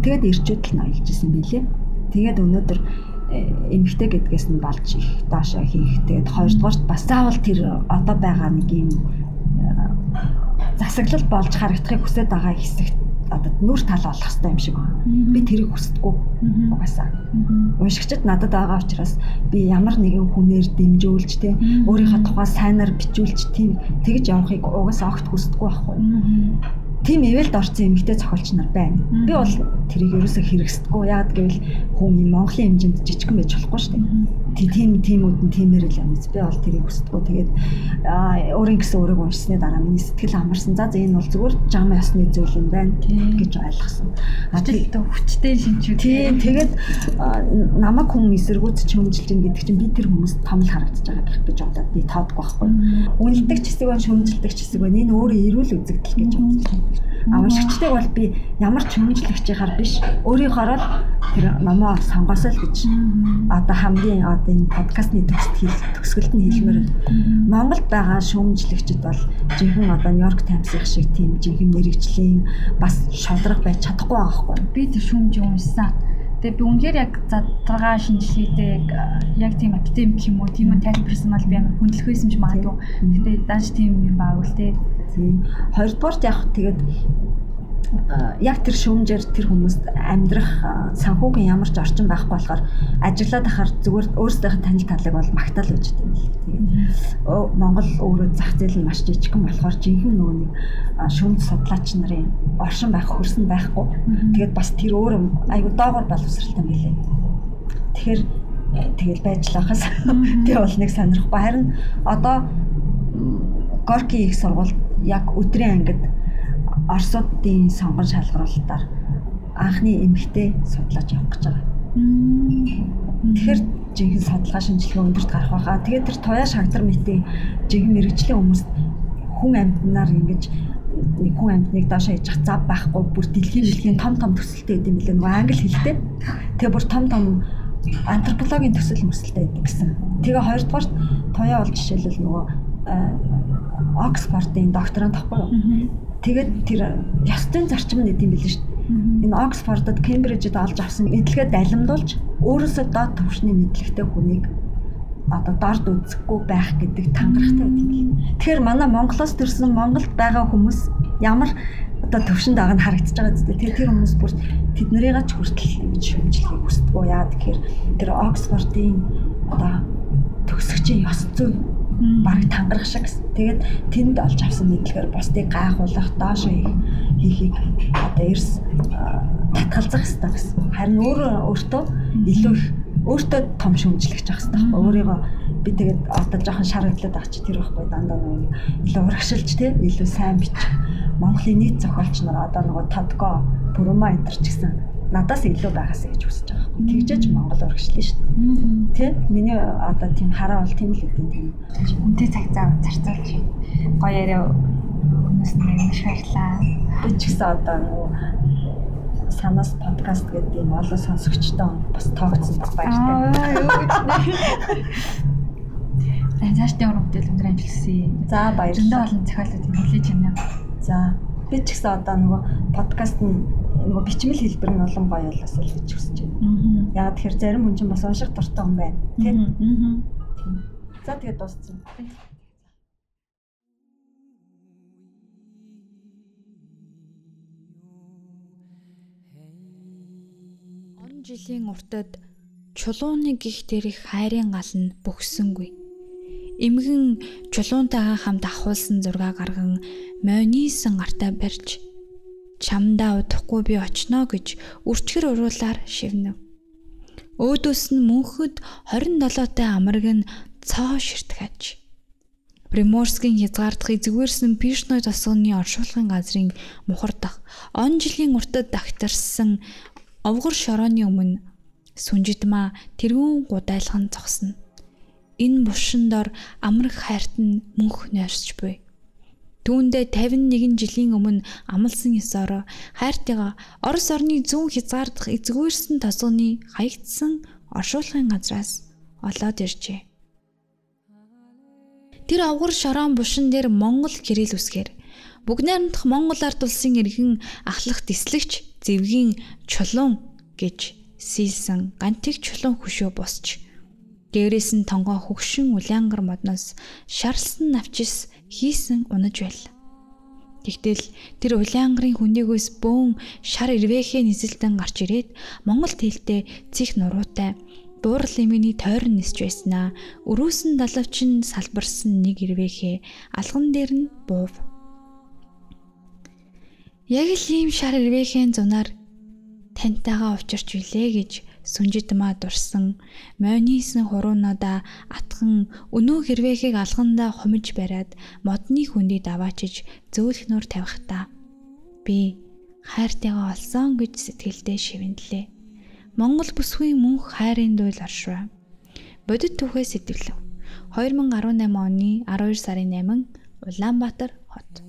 Тэгээд ирчүүд л ноёлж исэн билээ. Тэгээд өнөөдөр э, эмэгтэй гэдгээс нь болж их доошоо хийх. Тэгээд хоёрдугаарт бас заавал тэр одоо байгаа нэг юм э, засаглал болж харагдахыг хүсэж байгаа хэсэгт одоо нүр тал болох хэрэгтэй юм шиг байна. Би тэрийг хүсдэггүй угаасаа. Уншигчд надад байгаа учраас би ямар нэгэн хүнээр дэмжүүлж те өөрийнхөө тухай сайнаар бичүүлж тийм тэгж явахыг угаасаа огт хүсдэггүй байхгүй тийм эвэлд орсон эмэгтэй зохиолч нар байна. Би бол тэрийг ерөөсөө хэрэгсдэггүй. Яг гэвэл хүн энэ Монголын хэмжээнд жижигхэн байж болохгүй шүү дээ. Тийм тиймүүд нь тиймэр л юм. Би бол тэрийг хүсдэггүй. Тэгээд өөрийн гэсэн өөрийгөө уншсны дараа миний сэтгэл амарсан. За энэ бол зүгээр жам ясны зүйл юм байна гэж ойлгосон. А тэгээд хүчтэй шинчүүд. Тийм тэгээд намайг хүн эсэргүүц чөмжилж ин гэдэг чинь би тэр хүмүүст том л харагдаж байгаа гэж бодоод би тоодгүй байхгүй. Үнэлдэг ч хэсэг байна, шөмжилдэг ч хэсэг байна. Энэ өөрөө эрүүл үзэгдэл гэж боддог. А уншигчдыг бол би ямар ч хүмүүжлэгчээр биш өөрийнхөө л тэр номоо сонгосоо л гэж одоо хамгийн одоо энэ подкастны төгсөлт хэл төгсгөлд нь хэлмээр Монголд байгаа шүүмжлэгчд бол жинхэнэ одоо Нью-Йорк Таймс-ийн шиг тийм жинхэнэ мэрэгжлийн бас шодрог байж чадахгүй байгаа хгүй. Би тэр шүүмж уншсан. Тэгээ би үнэхээр яг задрагаа шинжилгээтэй яг тийм академик юм уу тийм тайлбарсан бол би амар хүндлэхээс юм магадгүй. Гэтэ данш тийм юм баагүй л. Тийм. Хоёрдугаарт яг тэгээд яг тэр шүүмжээр тэр хүмүүст амьдрах санхүүгийн ямар ч орчин байхгүй болохоор ажиллаад ахаар зүгээр өөрсдийнх нь танил талыг бол магтаал гэж юм л. Тэгээд Монгол өөрөө зах зээл нь маш жижигхэн болохоор жинхэнэ нөгөө нэг шүүмж судлаач нарын оршин байх хөрсөн байхгүй. Тэгээд бас тэр өөр айгу доогоор боловсралтай мэлээ. Тэгэхээр тэгэл байж л байхаас тий бол нэг сонирхгүй харин одоо Горки их сургуульд яг өдрийн ангид Оросуудын сонгон шалгаруулалтаар анхны эмэгтэй судлаач явах гэж байгаа. Тэгэхээр жинхэнэ судалгаа шинжилгээ өндөрт гарах байгаа. Тэгээд тэр туяа шагдар мэтийн жинхэнэ мэрэгжлийн хүмүүст хүн амьтнаар ингэж нэг хүн амьтныг доошоо хийж зав байхгүй бүр дэлхийн дэлхийн том том төсөлтэй гэдэг юм билээ нөгөө англи хэлтэй. Тэгээ бүр том том антропологийн төсөл мөсөлтэй байдаг гэсэн. Тэгээ хоёрдугаарт туяа бол жишээлбэл нөгөө Оксфордын докторант тахгүй юу? Тэгээд тэр ёстой зарчим нэт юм билээ шүү дээ. Энэ Оксфордод, Кембрижид олж авсан мэдлэгээ далимдуулж өөрөөсөө доод түвшний мэдлэгтэй хүнийг одоо дорд үзэхгүй байх гэдэг тангарахтай байдаг. Тэгэхээр манай Монголоос төрсэн Монголд байгаа хүмүүс ямар одоо төвшөнд байгаа нь харагдаж байгаа зү. Тэр тэр хүмүүс бүр тэднэрийг ч хүртэл ингэж шүмжлэхийг хүсдэг. Яа тэгэхээр тэр Оксфордын одоо төгсөгчийн ёс зүй баг тангарах шиг. Тэгээд тэнд олж авсан мэдлэгээр бусдыг гайхуулах, доош хийхийг одоо эрс татгалзах хэрэгтэй гэсэн. Харин өөрөө өөртөө илүү их өөртөө том шүмжлэгч ах хэрэгтэй. Өөрийгөө би тэгээд одоо жоохон шаардлагатай байгаа чи тэр байхгүй дандаа нөгөө илүү урагшилж те илүү сайн бич. Монголын нийт зохиолч нар одоо нөгөө Тодго, Бүрүма энэ ч гэсэн надаас илүү байгаасаа гэж хүсэж байгаа байхгүй. Тэгжээч Монгол урагшлаа шүү дээ. Тэ? Миний одоо тийм хараа бол тийм л үгүй тийм. Үнтэй цаг зав зарцуулж гоё яриа хүмүүс нэг маш баярлаа. Би ч гэсэн одоо нөгөө санаас подкаст гэдэг юм олон сонсогчтой бас тоогдсон баяртай. Аа юу гэж нэ. цаашдын уран бүтээл өндөр амжилтсий. За баярлалаа. Олон зохиолууд хүлээж байна. За би ч гэсэн одоо нөгөө подкаст нь нөгөө бичмэл хэлбэр нь улам гоё болоосоо л гэж хүсэж байна. Яагаад тэгэхээр зарим хүн чинь бас унших дуртай хүн байна. Тийм. За тэгээд дууссан. Он жилийн уртад чулууны гих дээрх хайрын гал нь бөхсөнгүй эмгэн чулуунтайгаа хамт ахуулсан зураг гарган мойнисэн гартаа барьж чамдаа удахгүй би очноо гэж үрчгэр уруулаар шивнэв. Өөдөөс нь мөнхөд 27-тай амраг нь цоо ширтгэж. Приморскийн хязгаардах эзгүүрсэн Пишной тосгоны оршуулгын газрын мухардах он жилийн уртад дагтарсан овгор шорооны өмнө сүнжидмаа тэрүүн гудайлхан зогсно энэ булшин дор амрах хайрт нь мөнх нойрсч буй. Түүндээ 51 жилийн өмнө амлсан ёсоор хайртайгаа Орос орны зүүн хязгаардах эзгүүрсэн тосгоны хаягдсан оршуулгын газраас олоод иржээ. Тэр авгар шороон булшин дээр Монгол гэрэл үсгээр бүгд найрамдах Монгол ард улсын иргэн ахлах дислэгч зэвгийн чулуун гэж сийлсэн гантик чулуун хөшөө босч Дээрээс нь тонгоо хөгшин улаангар модноос шарлсан навчис хийсэн унаж байл. Тэгтэл тэр улаангарын хүндээгөөс бөөн шар ирвэхээ нисэлтэн гарч ирээд Монгол тэлтэй цих нуруутай дуурал эмээний тойрон нисж байснаа өрөөсөн далавчин салбарсан нэг ирвэхээ алган дээр нь буув. Яг л ийм шар ирвэхийн зунаар таньтайгаа учирч билээ гэж сүнжидмаа дурсан мойнисэн хуруунуудаа атхан өнөө хэрвээхийг алхандаа хумиж бариад модны хүндийг даваачиж зөөлхнөр тавихтаа би хайртайгаа олсон гэж сэтгэлдээ шивэндлээ. Монгол бүсгүй мөнх хайрын дуйл оршваа. Бодит түүхээ сэтгэлв. 2018 оны 12 сарын 8 Улаанбаатар хот.